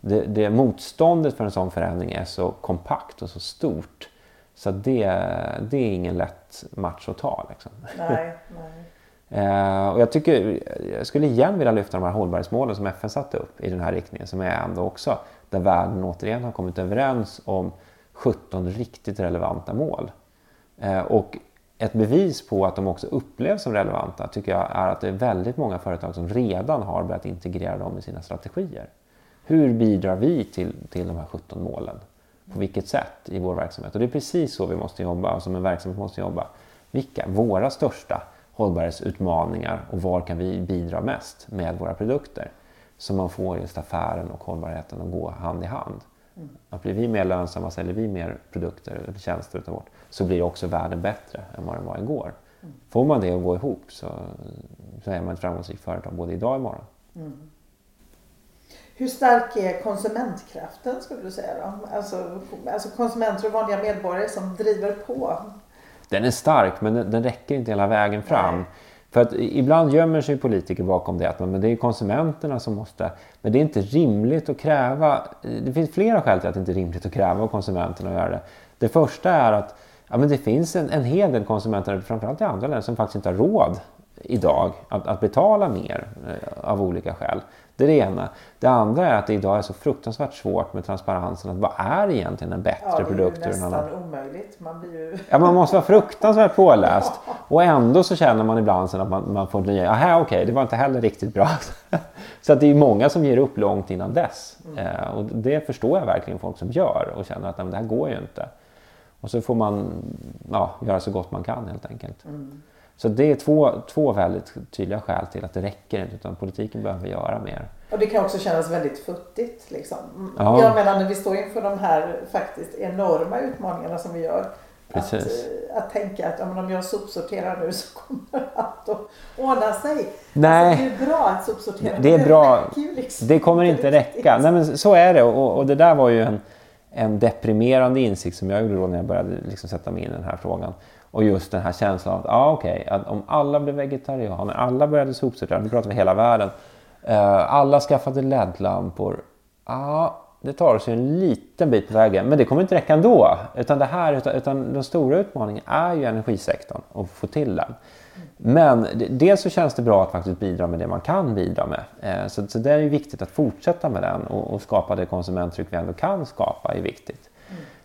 Det, det motståndet för en sån förändring är så kompakt och så stort så det, det är ingen lätt match att ta. Liksom. Nej, [laughs] nej. Eh, och jag, tycker, jag skulle igen vilja lyfta de här hållbarhetsmålen som FN satte upp i den här riktningen som är ändå också där världen återigen har kommit överens om 17 riktigt relevanta mål. Eh, och ett bevis på att de också upplevs som relevanta tycker jag är att det är väldigt många företag som redan har börjat integrera dem i sina strategier. Hur bidrar vi till, till de här 17 målen? På vilket sätt i vår verksamhet? Och det är precis så vi måste jobba, alltså som en verksamhet måste jobba. Vilka våra största hållbarhetsutmaningar och var kan vi bidra mest med våra produkter? Så man får just affären och hållbarheten att gå hand i hand. Att blir vi mer lönsamma, säljer vi mer produkter eller tjänster utav vårt, så blir också världen bättre än vad den var igår. Mm. Får man det att gå ihop så, så är man ett framgångsrikt företag både idag och imorgon. Mm. Hur stark är konsumentkraften skulle du säga då? Alltså, alltså konsumenter och vanliga medborgare som driver på? Den är stark men den, den räcker inte hela vägen fram. Nej. För att ibland gömmer sig politiker bakom det att men det är konsumenterna som måste... Men det är inte rimligt att kräva... Det finns flera skäl till att det inte är rimligt att kräva av konsumenterna att göra det. Det första är att ja, men det finns en, en hel del konsumenter, framförallt i andra länder, som faktiskt inte har råd idag att, att betala mer eh, av olika skäl. Det är det ena. Det andra är att det idag är så fruktansvärt svårt med transparensen. Att vad är egentligen en bättre ja, produkt? Det är ju nästan omöjligt. Man, blir ju... ja, man måste vara fruktansvärt påläst. [laughs] Och ändå så känner man ibland att man, man får nya, aha okej, okay, det var inte heller riktigt bra. [laughs] så att det är många som ger upp långt innan dess. Mm. Eh, och det förstår jag verkligen folk som gör och känner att nej, det här går ju inte. Och så får man ja, göra så gott man kan helt enkelt. Mm. Så det är två, två väldigt tydliga skäl till att det räcker inte utan politiken behöver göra mer. Och det kan också kännas väldigt futtigt. Liksom. Ja. Jag menar när vi står inför de här faktiskt enorma utmaningarna som vi gör. Att, eh, att tänka att om jag sopsorterar nu så kommer allt att ordna sig. Nej. Alltså, det är bra att sopsortera. Det är bra. Det, liksom. det kommer inte räcka. Nej, men så är det och, och det där var ju en, en deprimerande insikt som jag gjorde då när jag började liksom sätta mig in i den här frågan. Och just den här känslan av att, ah, okay, att om alla blev vegetarianer, alla började sopsortera, nu pratar vi hela världen. Uh, alla skaffade LED-lampor. Ja, det tar oss ju en liten bit på vägen, men det kommer inte räcka ändå. Utan, det här, utan, utan den stora utmaningen är ju energisektorn och få till den. Men dels så känns det bra att faktiskt bidra med det man kan bidra med. Eh, så, så det är viktigt att fortsätta med den och, och skapa det konsumenttryck vi ändå kan skapa är viktigt.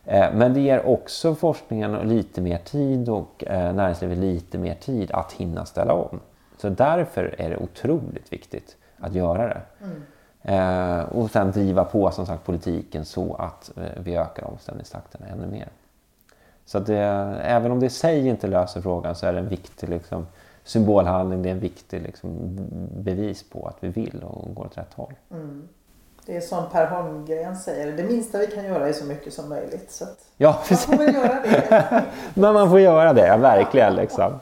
Eh, men det ger också forskningen lite mer tid och eh, näringslivet lite mer tid att hinna ställa om. Så därför är det otroligt viktigt att göra det. Mm. Eh, och sen driva på som sagt politiken så att vi ökar omställningstakten ännu mer. Så det, även om det i sig inte löser frågan så är det en viktig liksom, symbolhandling, det är en viktig liksom, bevis på att vi vill och går åt rätt håll. Mm. Det är som Per Holmgren säger, det minsta vi kan göra är så mycket som möjligt. Så ja, man får väl göra det. [laughs] Men man får göra det, verkligen. Liksom.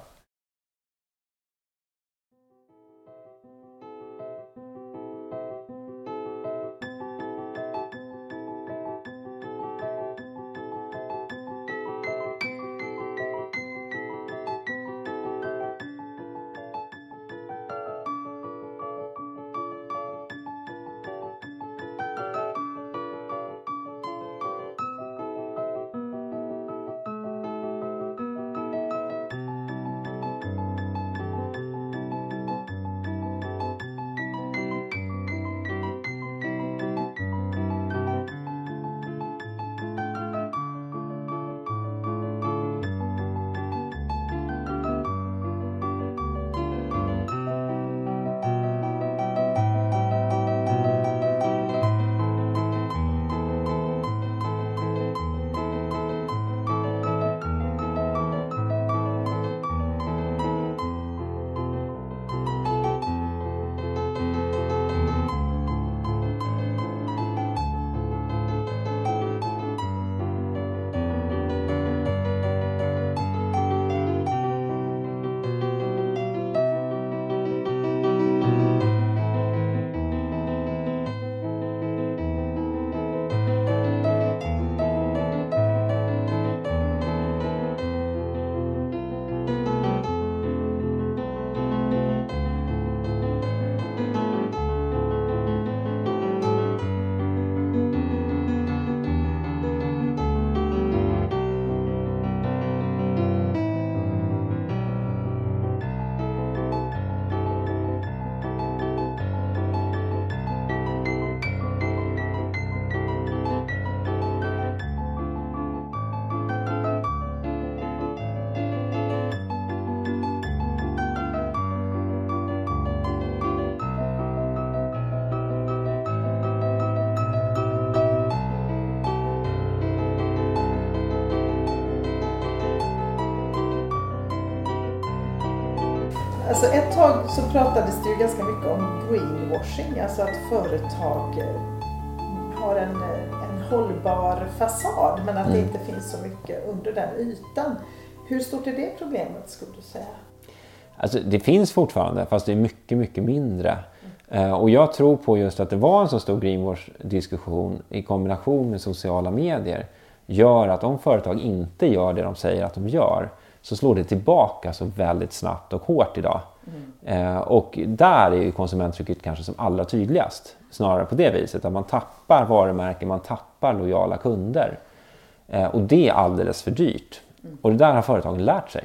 Tag så pratades det ju ganska mycket om greenwashing, alltså att företag eh, har en, eh, en hållbar fasad men att mm. det inte finns så mycket under den ytan. Hur stort är det problemet skulle du säga? Alltså, det finns fortfarande fast det är mycket, mycket mindre. Mm. och jag tror på just att det var en så stor greenwash-diskussion i kombination med sociala medier gör att om företag inte gör det de säger att de gör så slår det tillbaka så väldigt snabbt och hårt idag. Mm. Eh, och där är ju konsumenttrycket kanske som allra tydligast. Snarare på det viset att man tappar varumärken, man tappar lojala kunder. Eh, och det är alldeles för dyrt. Mm. Och det där har företagen lärt sig.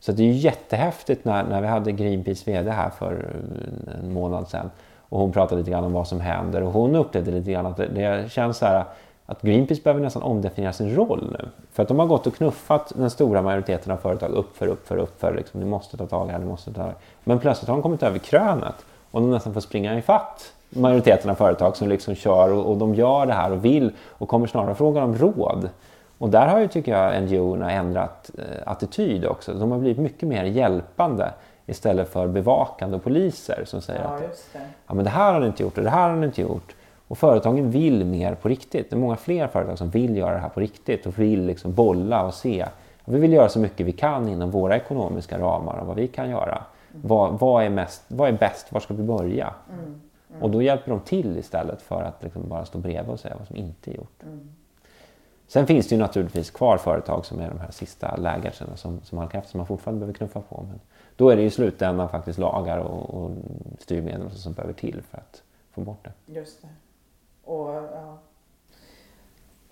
Så det är ju jättehäftigt när, när vi hade Greenpeace VD här för eh, en månad sedan. Och hon pratade lite grann om vad som händer och hon upplevde lite grann att det, det känns så här att Greenpeace behöver nästan omdefiniera sin roll nu. För att de har gått och knuffat den stora majoriteten av företag uppför, uppför, uppför. Liksom, ni måste ta tag i det här, ni måste ta tag Men plötsligt har de kommit över krönet och de nästan får springa i fatt majoriteten av företag som liksom kör och, och, de gör det här och vill och kommer snarare fråga om råd. Och där har ju, tycker jag, NGO-erna ändrat eh, attityd också. De har blivit mycket mer hjälpande istället för bevakande poliser som säger ja, att ja, men det här har ni inte gjort och det här har ni inte gjort. Och företagen vill mer på riktigt. Det är många fler företag som vill göra det här på riktigt och vill liksom bolla och se. Vi vill göra så mycket vi kan inom våra ekonomiska ramar och vad vi kan göra. Mm. Vad, vad, är mest, vad är bäst? Var ska vi börja? Mm. Mm. Och då hjälper de till istället för att liksom bara stå bredvid och säga vad som inte är gjort. Mm. Sen finns det ju naturligtvis kvar företag som är de här sista lägerserna som, som halkar efter som man fortfarande behöver knuffa på. Men då är det i slutändan faktiskt lagar och, och styrmedel som behöver till för att få bort det. Just det. Och,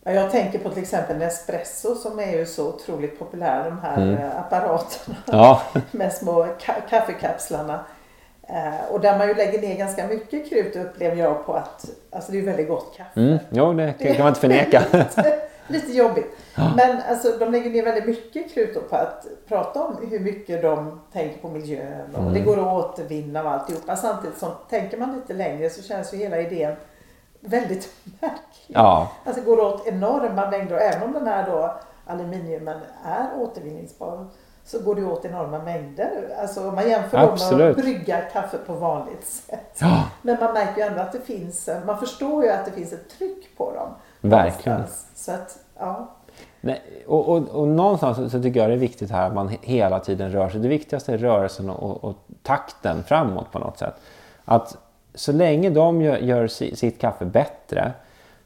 ja. Jag tänker på till exempel Nespresso som är ju så otroligt populär, de här mm. Eh, apparaterna ja. [laughs] med små ka kaffekapslarna. Eh, och där man ju lägger ner ganska mycket krut upplever jag på att, alltså det är väldigt gott kaffe. Mm. Jo, det kan man inte förneka. lite, [laughs] lite jobbigt. Ja. Men alltså de lägger ner väldigt mycket krut på att prata om hur mycket de tänker på miljön och mm. det går att återvinna och alltihopa. Samtidigt som tänker man lite längre så känns ju hela idén väldigt märklig. Ja. Alltså det går åt enorma mängder och även om den här då aluminiumen är återvinningsbar så går det åt enorma mängder. Alltså om man jämför Absolut. med att brygga kaffe på vanligt sätt. Ja. Men man märker ju ändå att det finns, man förstår ju att det finns ett tryck på dem. Verkligen. Så att, ja. Nej, och, och, och någonstans så tycker jag det är viktigt här att man hela tiden rör sig. Det viktigaste är rörelsen och, och takten framåt på något sätt. Att så länge de gör, gör sitt kaffe bättre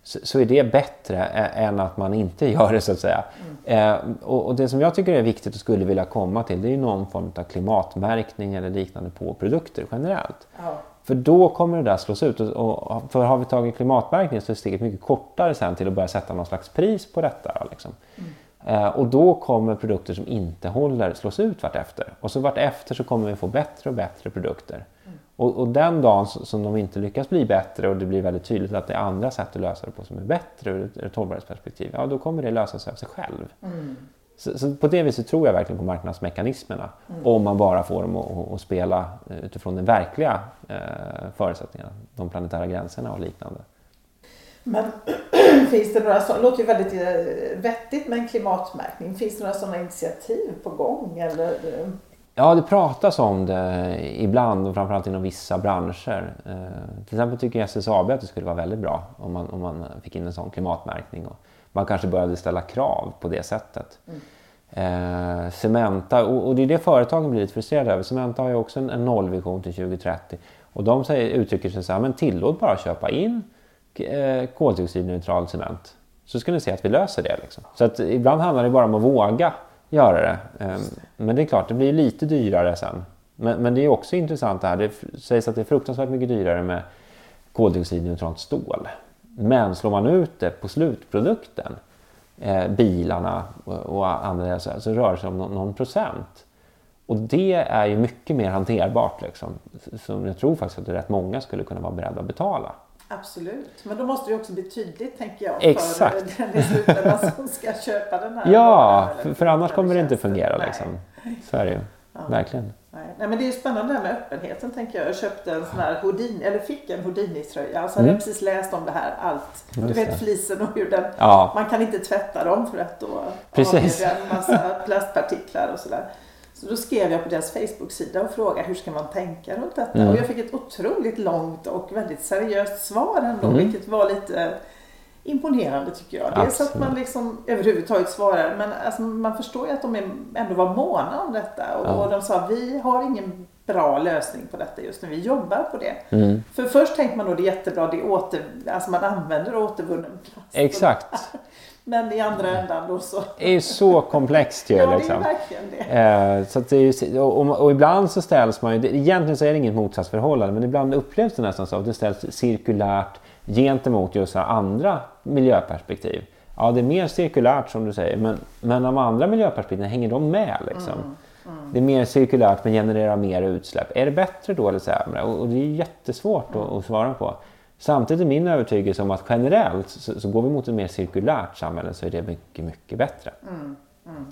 så, så, är det bättre än att man inte [laughs] gör det så att säga. Mm. Eh, och, och, det som jag tycker är viktigt och skulle vilja komma till det är någon form av klimatmärkning eller liknande på produkter generellt. Ja. För då kommer det där slås ut. Och, och, för har vi tagit klimatmärkning så är steget mycket kortare sen till att börja sätta någon slags pris på detta. Liksom. Mm. Eh, och då kommer produkter som inte håller slås ut vartefter. Och så vartefter så kommer vi få bättre och bättre produkter. Och, och, den dagen som de inte lyckas bli bättre och det blir väldigt tydligt att det är andra sätt att lösa det på som är bättre ur ett, hållbarhetsperspektiv, ja då kommer det lösa sig av sig själv. Mm. Så, så, på det viset tror jag verkligen på marknadsmekanismerna. Mm. Om man bara får dem att, att spela utifrån de verkliga eh, förutsättningarna, de planetära gränserna och liknande. Men [clears throat] finns det några sådana, låter ju väldigt eh, vettigt med en klimatmärkning. Finns det några sådana initiativ på gång? Eller? Ja, det pratas om det ibland och framförallt inom vissa branscher. Eh, till exempel tycker SSAB att det skulle vara väldigt bra om man, om man fick in en sån klimatmärkning. Och man kanske började ställa krav på det sättet. Mm. Eh, Cementa, och, och, det är det företagen blir lite frustrerade över. Cementa har ju också en, en nollvision till 2030 och de säger, uttrycker sig så här, men tillåt bara köpa in eh, koldioxidneutral cement så ska ni se att vi löser det. Liksom. Så att ibland handlar det bara om att våga göra det. Ehm, men det är klart, det blir lite dyrare sen. Men, men det är också intressant det här. Det sägs att det är fruktansvärt mycket dyrare med koldioxidneutralt stål. Men slår man ut det på slutprodukten, eh, bilarna och, och andra så, så rör det sig om någon, någon, procent. Och det är ju mycket mer hanterbart liksom. Som jag tror faktiskt att det rätt många skulle kunna vara beredda att betala. Absolut, men då måste det också bli tydligt tänker jag Exakt. för den i slutändan [laughs] som ska köpa den här. Ja, för, för annars kommer det inte fungera Nej. liksom. Så är det ju. Ja. Verkligen. Nej. Nej. men det är ju spännande det här med öppenheten tänker jag. Jag köpte en sån här Houdini, eller fick en Houdini-tröja. Alltså mm. hade jag precis läst om det här allt. Just du vet flisen och hur den, ja. man kan inte tvätta dem för att då precis. har en massa plastpartiklar och sådär. Så då skrev jag på deras Facebook-sida och frågade hur ska man tänka runt detta? Mm. Och jag fick ett otroligt långt och väldigt seriöst svar ändå, mm. vilket var lite imponerande tycker jag. Dels att man liksom överhuvudtaget svarar men alltså, man förstår ju att de ändå var måna om detta och, ja. och de sa vi har ingen bra lösning på detta just nu. Vi jobbar på det. Mm. För först tänkte man då det är jättebra, det åter, alltså man använder återvunnen plast. Exakt. [laughs] Men i andra ändan då så. Det är så komplext ju. [laughs] ja, liksom. det är liksom. verkligen det. Eh, så att det är, och, och, ibland så ställs man ju, egentligen så är det inget motsatsförhållande, men ibland upplevs det nästan så att det ställs cirkulärt gentemot just andra miljöperspektiv. Ja, det är mer cirkulärt som du säger, men, men de andra miljöperspektiven, hänger de med liksom? Mm. Mm. Det är mer cirkulärt men genererar mer utsläpp. Är det bättre då eller sämre? Och, och det är jättesvårt mm. att, att, svara på. Samtidigt är min övertygelse om att generellt så, så, går vi mot ett mer cirkulärt samhälle så är det mycket, mycket bättre. Mm. mm.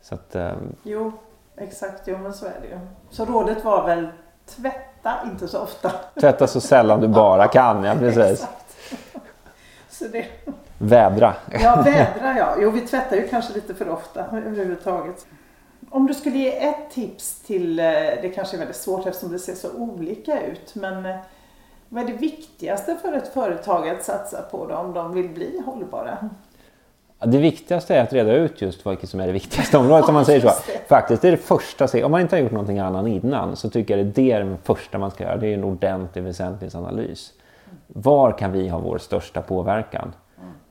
Så att, um... Jo, exakt. Jo, men så är det ju. Så rådet var väl tvätta inte så ofta. Tvätta så sällan du bara [laughs] kan, ja precis. så det... Vädra. Ja, vädra ja. Jo, vi tvättar ju kanske lite för ofta överhuvudtaget. Om du skulle ge ett tips till, eh, det kanske är väldigt svårt eftersom det ser så olika ut, men eh, vad är det viktigaste för ett företag att satsa på då, om de vill bli hållbara? Det viktigaste är att reda ut just vilket som är det viktigaste området om man säger så. Faktiskt det är det första, om man inte har gjort någonting annat innan så tycker jag det är det första man ska göra. Det är en ordentlig väsentlighetsanalys. Var kan vi ha vår största påverkan?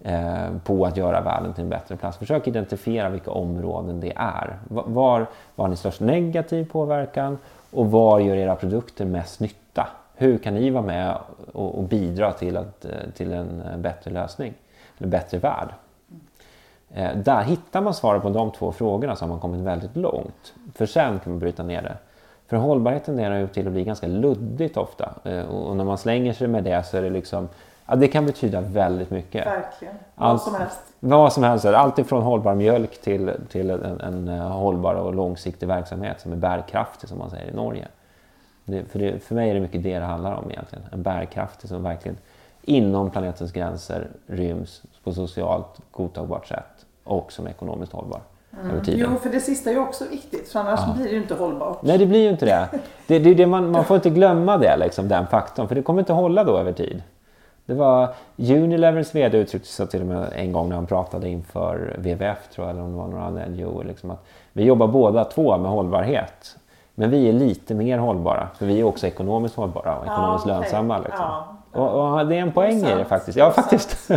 Eh, på att göra världen till en bättre plats. Försök identifiera vilka områden det är. Var, var har ni störst negativ påverkan och var gör era produkter mest nytta? Hur kan ni vara med och, och bidra till, att, eh, till en eh, bättre lösning, en bättre värld? Eh, där hittar man svaret på de två frågorna så har man kommit väldigt långt. För sen kan man bryta ner det. För hållbarhet tenderar ju till att bli ganska luddigt ofta eh, och när man slänger sig med det så är det liksom Ja, det kan betyda väldigt mycket. Verkligen. Vad Allt, som helst. Vad som helst. Allt ifrån hållbar mjölk till, till en, en hållbar och långsiktig verksamhet som är bärkraftig som man säger i Norge. Det, för, det, för mig är det mycket det det handlar om egentligen. En bärkraftig som verkligen inom planetens gränser ryms på socialt godtagbart sätt och som är ekonomiskt hållbar. Mm. Jo, för det sista är ju också viktigt för annars ja. blir det ju inte hållbart. Nej, det blir ju inte det. [laughs] det, det, det man, man får inte glömma det, liksom, den faktorn, för det kommer inte hålla då över tid. Det var Unilevers VD uttryckte sig till och med en gång när han pratade inför WWF tror jag, eller om det var några andra NGO, liksom att vi jobbar båda två med hållbarhet. Men vi är lite mer hållbara, för vi är också ekonomiskt hållbara och ekonomiskt ja, lönsamma. Liksom. Ja. Och, och, det är en poäng i det faktiskt. Ja, faktiskt.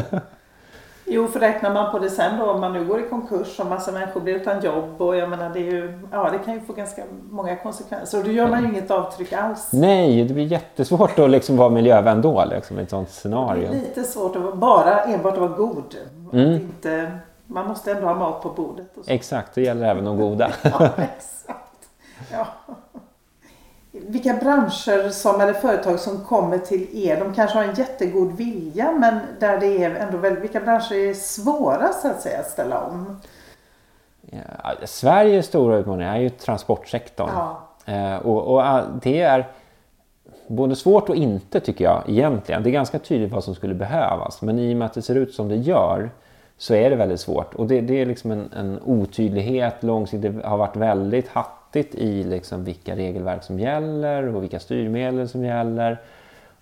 Jo, för räknar man på det sen då, om man nu går i konkurs och massa människor blir utan jobb och jag menar det, är ju, ja, det kan ju få ganska många konsekvenser och då gör man ju inget avtryck alls. Nej, det blir jättesvårt att liksom vara miljövän då liksom, i ett sånt scenario. Det är lite svårt att bara enbart att vara god. Mm. Att inte, man måste ändå ha mat på bordet. Exakt, det gäller även de goda. ja, exakt. Ja vilka branscher som, eller företag som kommer till er, de kanske har en jättegod vilja men där det är ändå väldigt, vilka branscher är svårast att, säga, att ställa om? Ja, Sveriges stora utmaning är ju transportsektorn. Ja. Eh, och, och, det är både svårt och inte tycker jag egentligen. Det är ganska tydligt vad som skulle behövas men i och med att det ser ut som det gör så är det väldigt svårt. Och det, det är liksom en, en otydlighet långsiktigt. Det har varit väldigt hatt fattigt i liksom vilka regelverk som gäller och vilka styrmedel som gäller.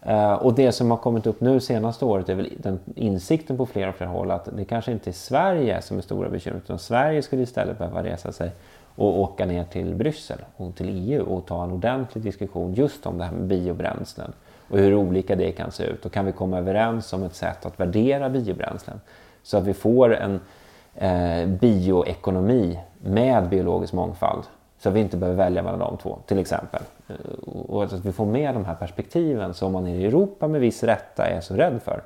Eh, och det som har kommit upp nu senaste året är väl den insikten på flera och fler håll att det kanske inte är Sverige som är stora bekymret utan Sverige skulle istället behöva resa sig och åka ner till Bryssel och till EU och ta en ordentlig diskussion just om det här med biobränslen och hur olika det kan se ut och kan vi komma överens om ett sätt att värdera biobränslen så att vi får en eh, bioekonomi med biologisk mångfald så att vi inte behöver välja mellan de två till exempel. Eh, och att vi får med de här perspektiven som man i Europa med viss rätta är så rädd för.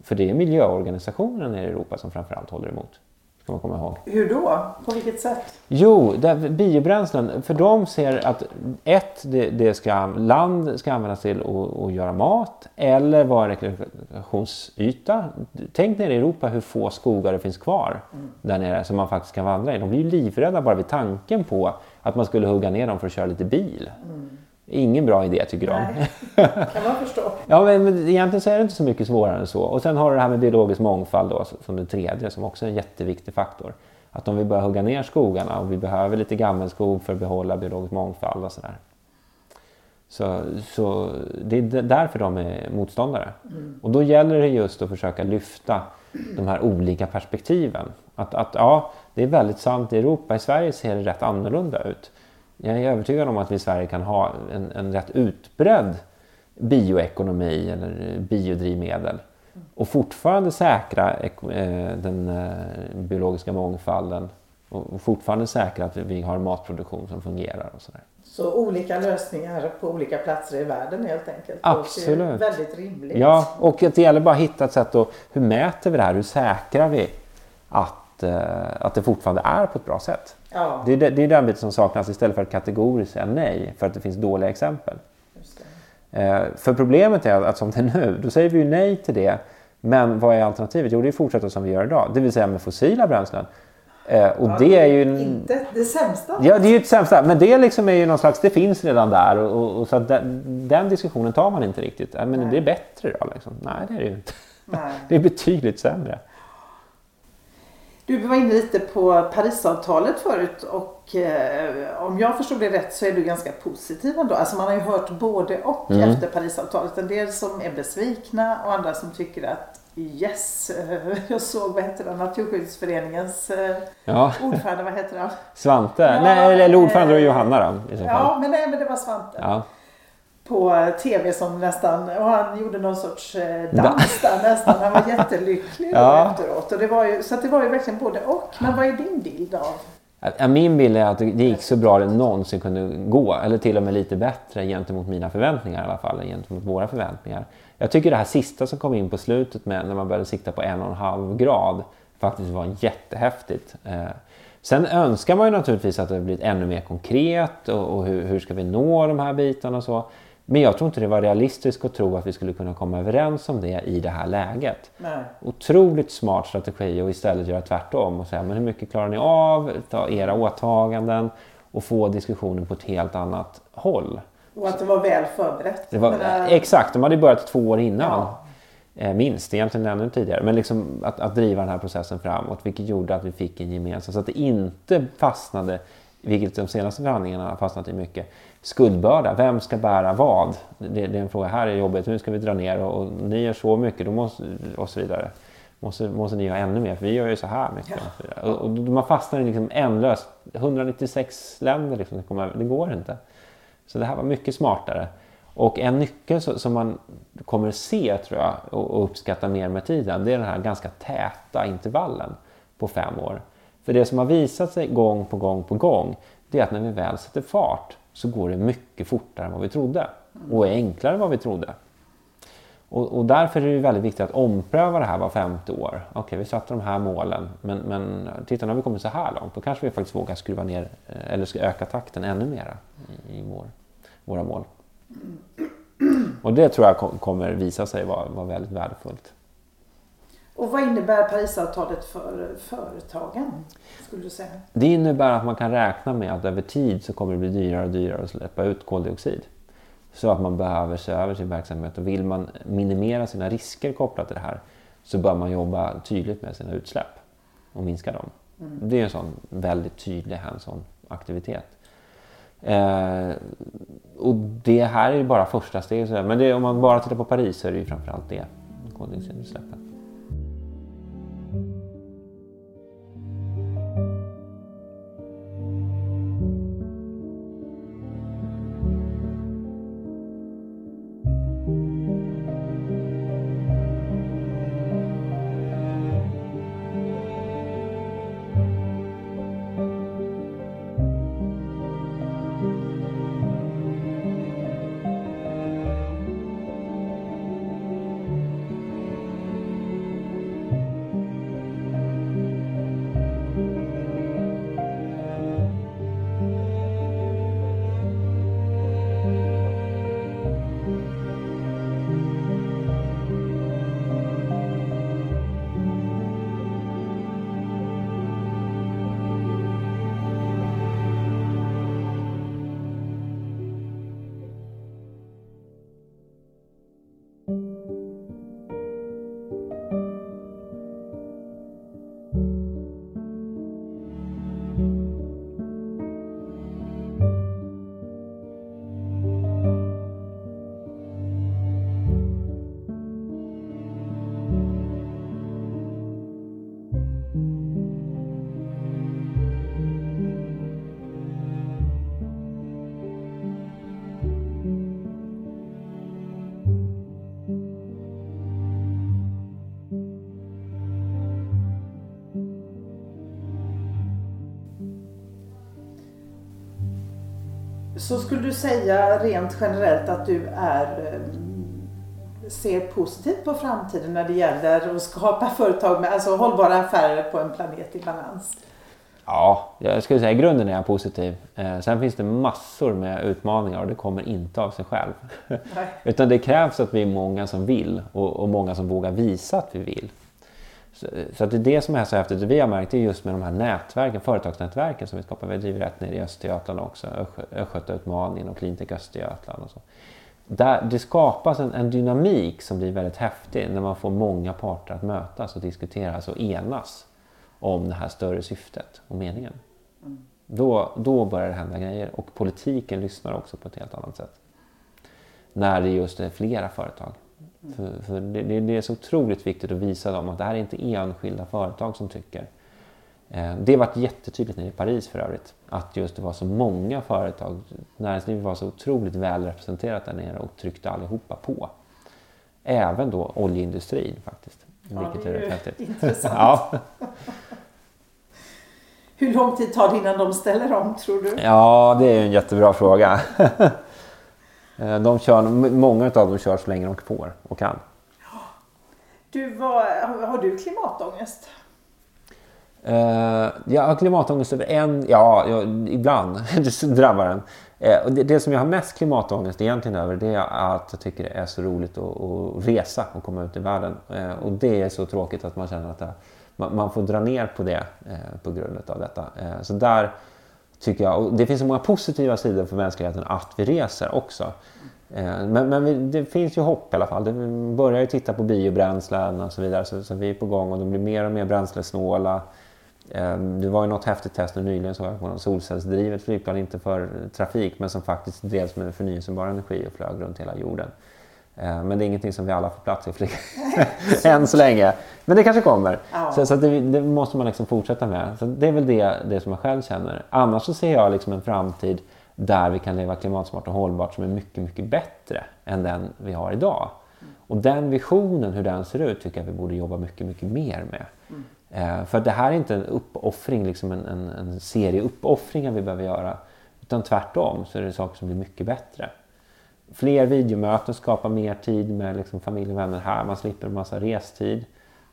För det är miljöorganisationen i Europa som framförallt håller emot ska man komma ihåg. Hur då? På vilket sätt? Jo, där, biobränslen, för de ser att ett, det, det ska, land ska användas till att, göra mat eller vara rekreationsyta. Tänk nere i Europa hur få skogar det finns kvar mm. där nere som man faktiskt kan vandra i. De blir ju livrädda bara vid tanken på att man skulle hugga ner dem för att köra lite bil. Mm. Ingen bra idé tycker de. [laughs] kan man förstå. ja, men, men egentligen så är det inte så mycket svårare än så. Och sen har du det här med biologisk mångfald då, som det tredje som också är en jätteviktig faktor. att om vi börjar hugga ner skogarna och vi behöver lite gammelskog för att behålla biologisk mångfald och sådär. Så, så det är därför de är motståndare. Mm. Och då gäller det just att försöka lyfta de här olika perspektiven. Att, att ja, det är väldigt sant i Europa. I Sverige ser det rätt annorlunda ut. Jag är övertygad om att vi i Sverige kan ha en, en rätt utbredd bioekonomi eller biodrivmedel och fortfarande säkra eh, den eh, biologiska mångfalden och fortfarande säkra att vi har matproduktion som fungerar. Och sådär. Så olika lösningar på olika platser i världen helt enkelt? Absolut. Väldigt rimligt. Ja, och det gäller bara att hitta ett sätt att hur mäter vi det här? Hur säkrar vi att, eh, att det fortfarande är på ett bra sätt? Ja. Det, är, det är den biten som saknas istället för att kategoriskt säga nej för att det finns dåliga exempel. Eh, för problemet är att som det är nu, då säger vi ju nej till det. Men vad är alternativet? Jo, det är att fortsätta som vi gör idag, det vill säga med fossila bränslen. Eh, och ja, det är ju... Inte det sämsta. Ja, det är ju det sämsta. Men det liksom är ju någon slags, det finns redan där. Och, och så att den, den, diskussionen tar man inte riktigt. Men det är bättre då liksom. Nej, det är det ju inte. Nej. Det är betydligt sämre. Du var inne lite på Parisavtalet förut och eh, om jag förstod det rätt så är du ganska positiv ändå. Alltså man har ju hört både och mm. efter Parisavtalet. En del som är besvikna och andra som tycker att yes, [laughs] jag såg vad heter det, Naturskyddsföreningens eh, ja. ordförande, vad heter han? Svante? Ja, nej, eller ordförande och Johanna då. Ja, men, nej, men det var Svante. Ja på tv som nästan, och han gjorde någon sorts eh, dans där nästan. Han var jättelycklig [laughs] ja. efteråt. Och det var ju, så det var ju verkligen både och. Men vad är din bild av? Ja, min bild är att det gick så bra det någonsin kunde gå. Eller till och med lite bättre gentemot mina förväntningar i alla fall. Gentemot våra förväntningar. Jag tycker det här sista som kom in på slutet med när man började sikta på en och en halv grad faktiskt var jättehäftigt. Eh, sen önskar man ju naturligtvis att det blivit ännu mer konkret och, och hur, hur, ska vi nå de här bitarna och så. Men jag tror inte det var realistiskt att tro att vi skulle kunna komma överens om det i det här läget. Nej. Otroligt smart strategi att istället göra tvärtom och säga men hur mycket klarar ni av, ta era åtaganden och få diskussionen på ett helt annat håll. Och att det var väl förberett. Det var, exakt, de hade börjat två år innan. Ja. Eh, minst, egentligen ännu tidigare. Men liksom att, att driva den här processen framåt vilket gjorde att vi fick en gemensam, så att det inte fastnade, vilket de senaste förhandlingarna har fastnat i mycket, skuldbörda. Vem ska bära vad? Det, det, är en fråga. Här är jobbet, nu ska vi dra ner och, och ni gör så mycket då måste, och så vidare. Måste, måste ni göra ännu mer för vi gör ju så här mycket. Ja. Och, och, man fastnar i liksom ändlöst. 196 länder, liksom, det, går inte. Så det här var mycket smartare. Och en nyckel som man kommer se tror jag och uppskatta mer med tiden det är den här ganska täta intervallen på fem år. För det som har visat sig gång på gång på gång det är att när vi väl sätter fart så går det mycket fortare än vad vi trodde och är enklare än vad vi trodde. Och, och därför är det väldigt viktigt att ompröva det här var femte år. Okej, okay, vi satte de här målen, men, men titta nu har vi kommit så här långt. Då kanske vi faktiskt vågar skruva ner eh, eller ska öka takten ännu mera i, i vår, våra mål. Och det tror jag kommer visa sig vara, vara väldigt värdefullt. Och vad innebär Parisavtalet för företagen? Skulle du säga? Det innebär att man kan räkna med att över tid så kommer det bli dyrare och dyrare att släppa ut koldioxid. Så att man behöver se över sin verksamhet och vill man minimera sina risker kopplat till det här så bör man jobba tydligt med sina utsläpp och minska dem. Mm. Det är en sån väldigt tydlig hands-on aktivitet. Eh, och det här är ju bara första steget. Men det, om man bara tittar på Paris så är det ju framförallt det, koldioxidutsläppen. Säga rent generellt att du är eh, ser positivt på framtiden när det gäller att skapa företag med alltså hållbara affärer på en planet i balans? Ja, jag skulle säga i grunden är jag positiv. Eh, sen finns det massor med utmaningar och det kommer inte av sig själv. Utan det krävs att vi är många som vill och, och många som vågar visa att vi vill. Så, så att det är det som är så häftigt. Det vi har märkt är just med de här nätverken, företagsnätverken som vi skapar. Vi driver ett nere i Östergötland också, Östgötautmaningen och Cleantech Östergötland. Och så. Där det skapas en, en, dynamik som blir väldigt häftig när man får många parter att mötas och diskutera och enas om det här större syftet och meningen. Mm. Då, då börjar det hända grejer och politiken lyssnar också på ett helt annat sätt. När det just är flera företag. Mm. För, för det, det, är så otroligt viktigt att visa dem att det här är inte enskilda företag som tycker. Eh, det har varit jättetydligt nere i Paris för övrigt. Att just det var så många företag, näringslivet var så otroligt väl representerat där nere och tryckte allihopa på. Även då oljeindustrin faktiskt. Ja, vilket det är, är häftigt. [laughs] intressant. ja. Hur lång tid tar det innan de ställer om tror du? Ja, det är en jättebra fråga. [laughs] Eh, de kör, många av dem kör så länge de får och kan. Du, vad, har du klimatångest? Uh, jag har klimatångest över en, ja, ja ibland [laughs] drabbar en. Uh, och det, det, som jag har mest klimatångest egentligen över det är att jag tycker det är så roligt att, att resa och komma ut i världen. Uh, och det är så tråkigt att man känner att det, man, man, får dra ner på det på grund av detta. så där tycker jag, och det finns så många positiva sidor för mänskligheten att vi reser också. Eh, men, men vi, det finns ju hopp i alla fall. Vi börjar ju titta på biobränslen och så vidare så, så vi är på gång och de blir mer och mer bränslesnåla. Eh, det var ju något häftigt test nu nyligen såg jag på något solcellsdrivet flygplan, inte för trafik men som faktiskt drevs med förnyelsebar energi och flög runt hela jorden. Ehm, men det är ingenting som vi alla får plats i flyga [laughs] än så länge. Men det kanske kommer. Ja. Så, så det, det, måste man liksom fortsätta med. Så det är väl det, det som jag själv känner. Annars så ser jag liksom en framtid där vi kan leva klimatsmart och hållbart som är mycket, mycket bättre än den vi har idag. Och den visionen, hur den ser ut, tycker jag vi borde jobba mycket, mycket mer med. Mm. Eh, för det här är inte en uppoffring, liksom en, en, en serie uppoffringar vi behöver göra. Utan tvärtom så är det saker som blir mycket bättre. Fler videomöten skapar mer tid med liksom familj och vänner här. Man slipper en massa restid.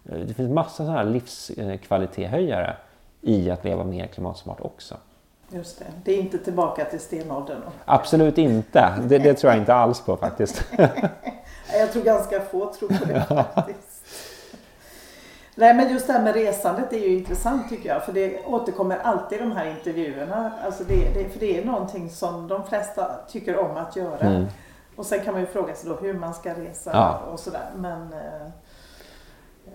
Eh, det finns massa sådana här livskvalitetshöjare i att leva mer klimatsmart också. Just det, det är inte tillbaka till stenåldern? Absolut inte, det, det tror jag inte alls på faktiskt. [laughs] jag tror ganska få tror på det faktiskt. Nej men just det här med resandet är ju intressant tycker jag. För det återkommer alltid i de här intervjuerna. Alltså det, det, för det är någonting som de flesta tycker om att göra. Mm. Och sen kan man ju fråga sig då hur man ska resa ja. och sådär. Men, eh,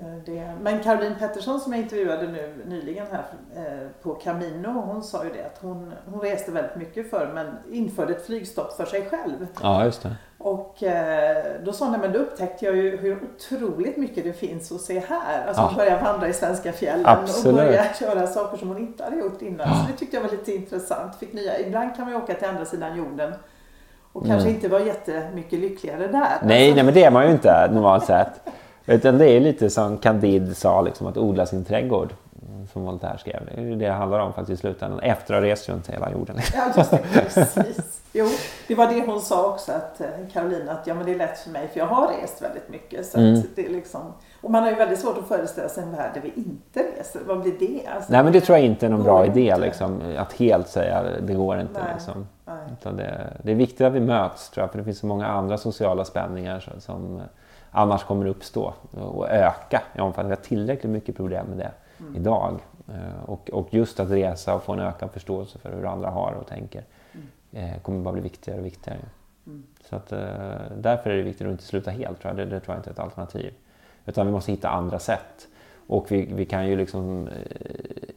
eh, det, men Caroline Pettersson som jag intervjuade nu nyligen här eh, på Camino. Hon sa ju det att hon, hon reste väldigt mycket för men införde ett flygstopp för sig själv. Ja just det. Och då sa hon, men då upptäckte jag ju hur otroligt mycket det finns att se här. Alltså ja. hon började vandra i svenska fjällen Absolut. och började göra saker som hon inte hade gjort innan. Ja. Så det tyckte jag var lite intressant. Fick nya, ibland kan man ju åka till andra sidan jorden och kanske mm. inte vara jättemycket lyckligare där. Nej, alltså. nej men det är man ju inte normalt sett. Utan det är lite som Candide sa, liksom, att odla sin trädgård som Voltaire skrev. Det är det det handlar om faktiskt i slutändan, efter att ha rest runt hela jorden. Ja, just det, precis. Jo, det var det hon sa också, att eh, Caroline, att ja, men det är lätt för mig för jag har rest väldigt mycket. Så mm. det är liksom, och man har ju väldigt svårt att föreställa sig en värld där vi inte reser. Vad blir det? Alltså, Nej, men det tror jag inte är någon bra idé, liksom, att helt säga det går inte. Liksom. Det, det, är viktigt att vi möts, tror jag, för det finns så många andra sociala spänningar som annars kommer uppstå och öka i omfattning. Vi har tillräckligt mycket problem med det mm. idag. Eh, och, och just att resa och få en ökad förståelse för hur andra har och tänker mm. kommer bara bli viktigare och viktigare. Mm. Så att, eh, därför är det viktigt att inte sluta helt, tror jag. Det, det tror jag inte är ett alternativ. Utan vi måste hitta andra sätt. Och vi, vi kan ju liksom,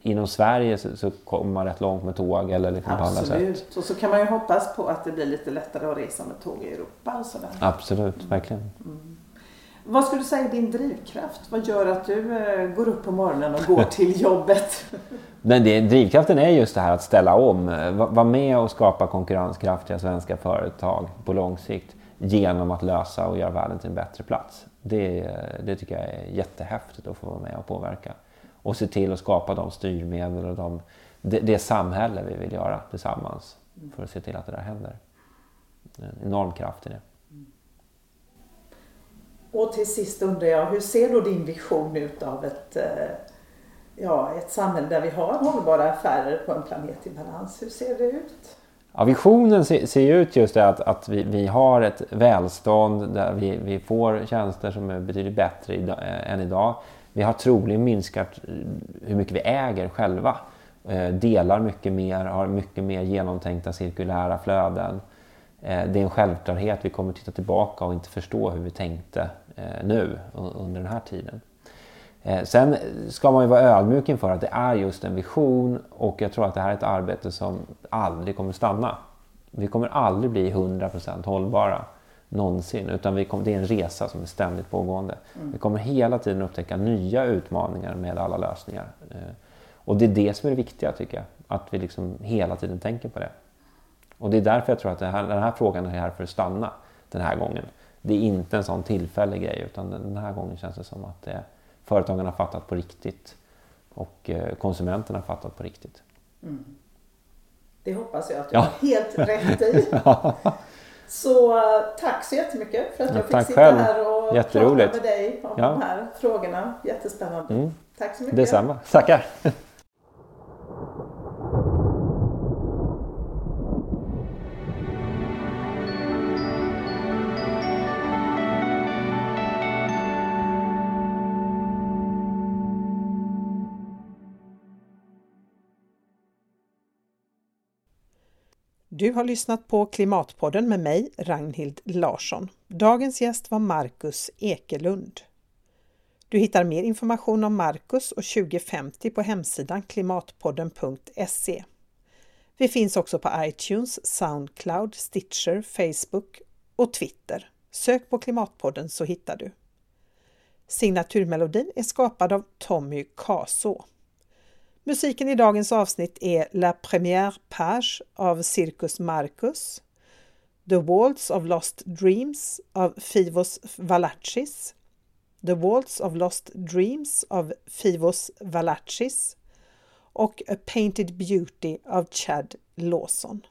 inom Sverige så, så kommer man rätt långt med tåg eller liksom på andra sätt. Absolut, och så kan man ju hoppas på att det blir lite lättare att resa med tåg i Europa och sådär. Absolut, verkligen. Mm. Vad skulle du säga är din drivkraft? Vad gör att du eh, går upp på morgonen och går till [laughs] jobbet? Men det, drivkraften är just det här att ställa om. Vara med och skapa konkurrenskraftiga svenska företag på lång sikt genom att lösa och göra världen till en bättre plats. Det, det tycker jag är jättehäftigt att få vara med och påverka. Och se till att skapa de styrmedel och de, det, det samhälle vi vill göra tillsammans. för att se till att det där händer. En enorm kraft i det. Mm. Och till sist undrar jag, hur ser då din vision ut av ett, eh, ja, ett samhälle där vi har hållbara affärer på en planet i balans? Hur ser det ut? Ja, visionen ser, ju ut just det att, att vi, vi har ett välstånd där vi, vi får tjänster som är betydligt bättre idag, äh, eh, än idag. Vi har troligen minskat eh, hur mycket vi äger själva. Eh, delar mycket mer, har mycket mer genomtänkta cirkulära flöden. Eh, det är en självklarhet. Vi kommer titta tillbaka och inte förstå hur vi tänkte eh, nu under den här tiden. Eh, sen ska man ju vara ödmjuk inför att det är just en vision och jag tror att det här är ett arbete som aldrig kommer stanna. Vi kommer aldrig bli 100% hållbara någonsin utan vi kommer, det är en resa som är ständigt pågående. Mm. Vi kommer hela tiden upptäcka nya utmaningar med alla lösningar. Och det är det som är det viktiga tycker jag, att vi liksom hela tiden tänker på det. Och det är därför jag tror att här, den här frågan är här för att stanna den här gången. Det är inte en sån tillfällig grej utan den här gången känns det som att det, företagen har fattat på riktigt och eh, konsumenterna har fattat på riktigt. Mm. Det hoppas jag att du ja. har helt rätt i. [laughs] Så tack så jättemycket för att jag fick sitta själv. här och prata med dig om ja. de här frågorna. Jättespännande. Mm. Tack så mycket. Detsamma. Tackar. [laughs] Du har lyssnat på Klimatpodden med mig, Ragnhild Larsson. Dagens gäst var Marcus Ekelund. Du hittar mer information om Marcus och 2050 på hemsidan klimatpodden.se. Vi finns också på iTunes, Soundcloud, Stitcher, Facebook och Twitter. Sök på Klimatpodden så hittar du. Signaturmelodin är skapad av Tommy Kaså. Musiken i dagens avsnitt är La Première Page av Circus Marcus, The Waltz of Lost Dreams av Fivos Valachis, The Waltz of Lost Dreams av Fivos Valachis och A Painted Beauty av Chad Lawson.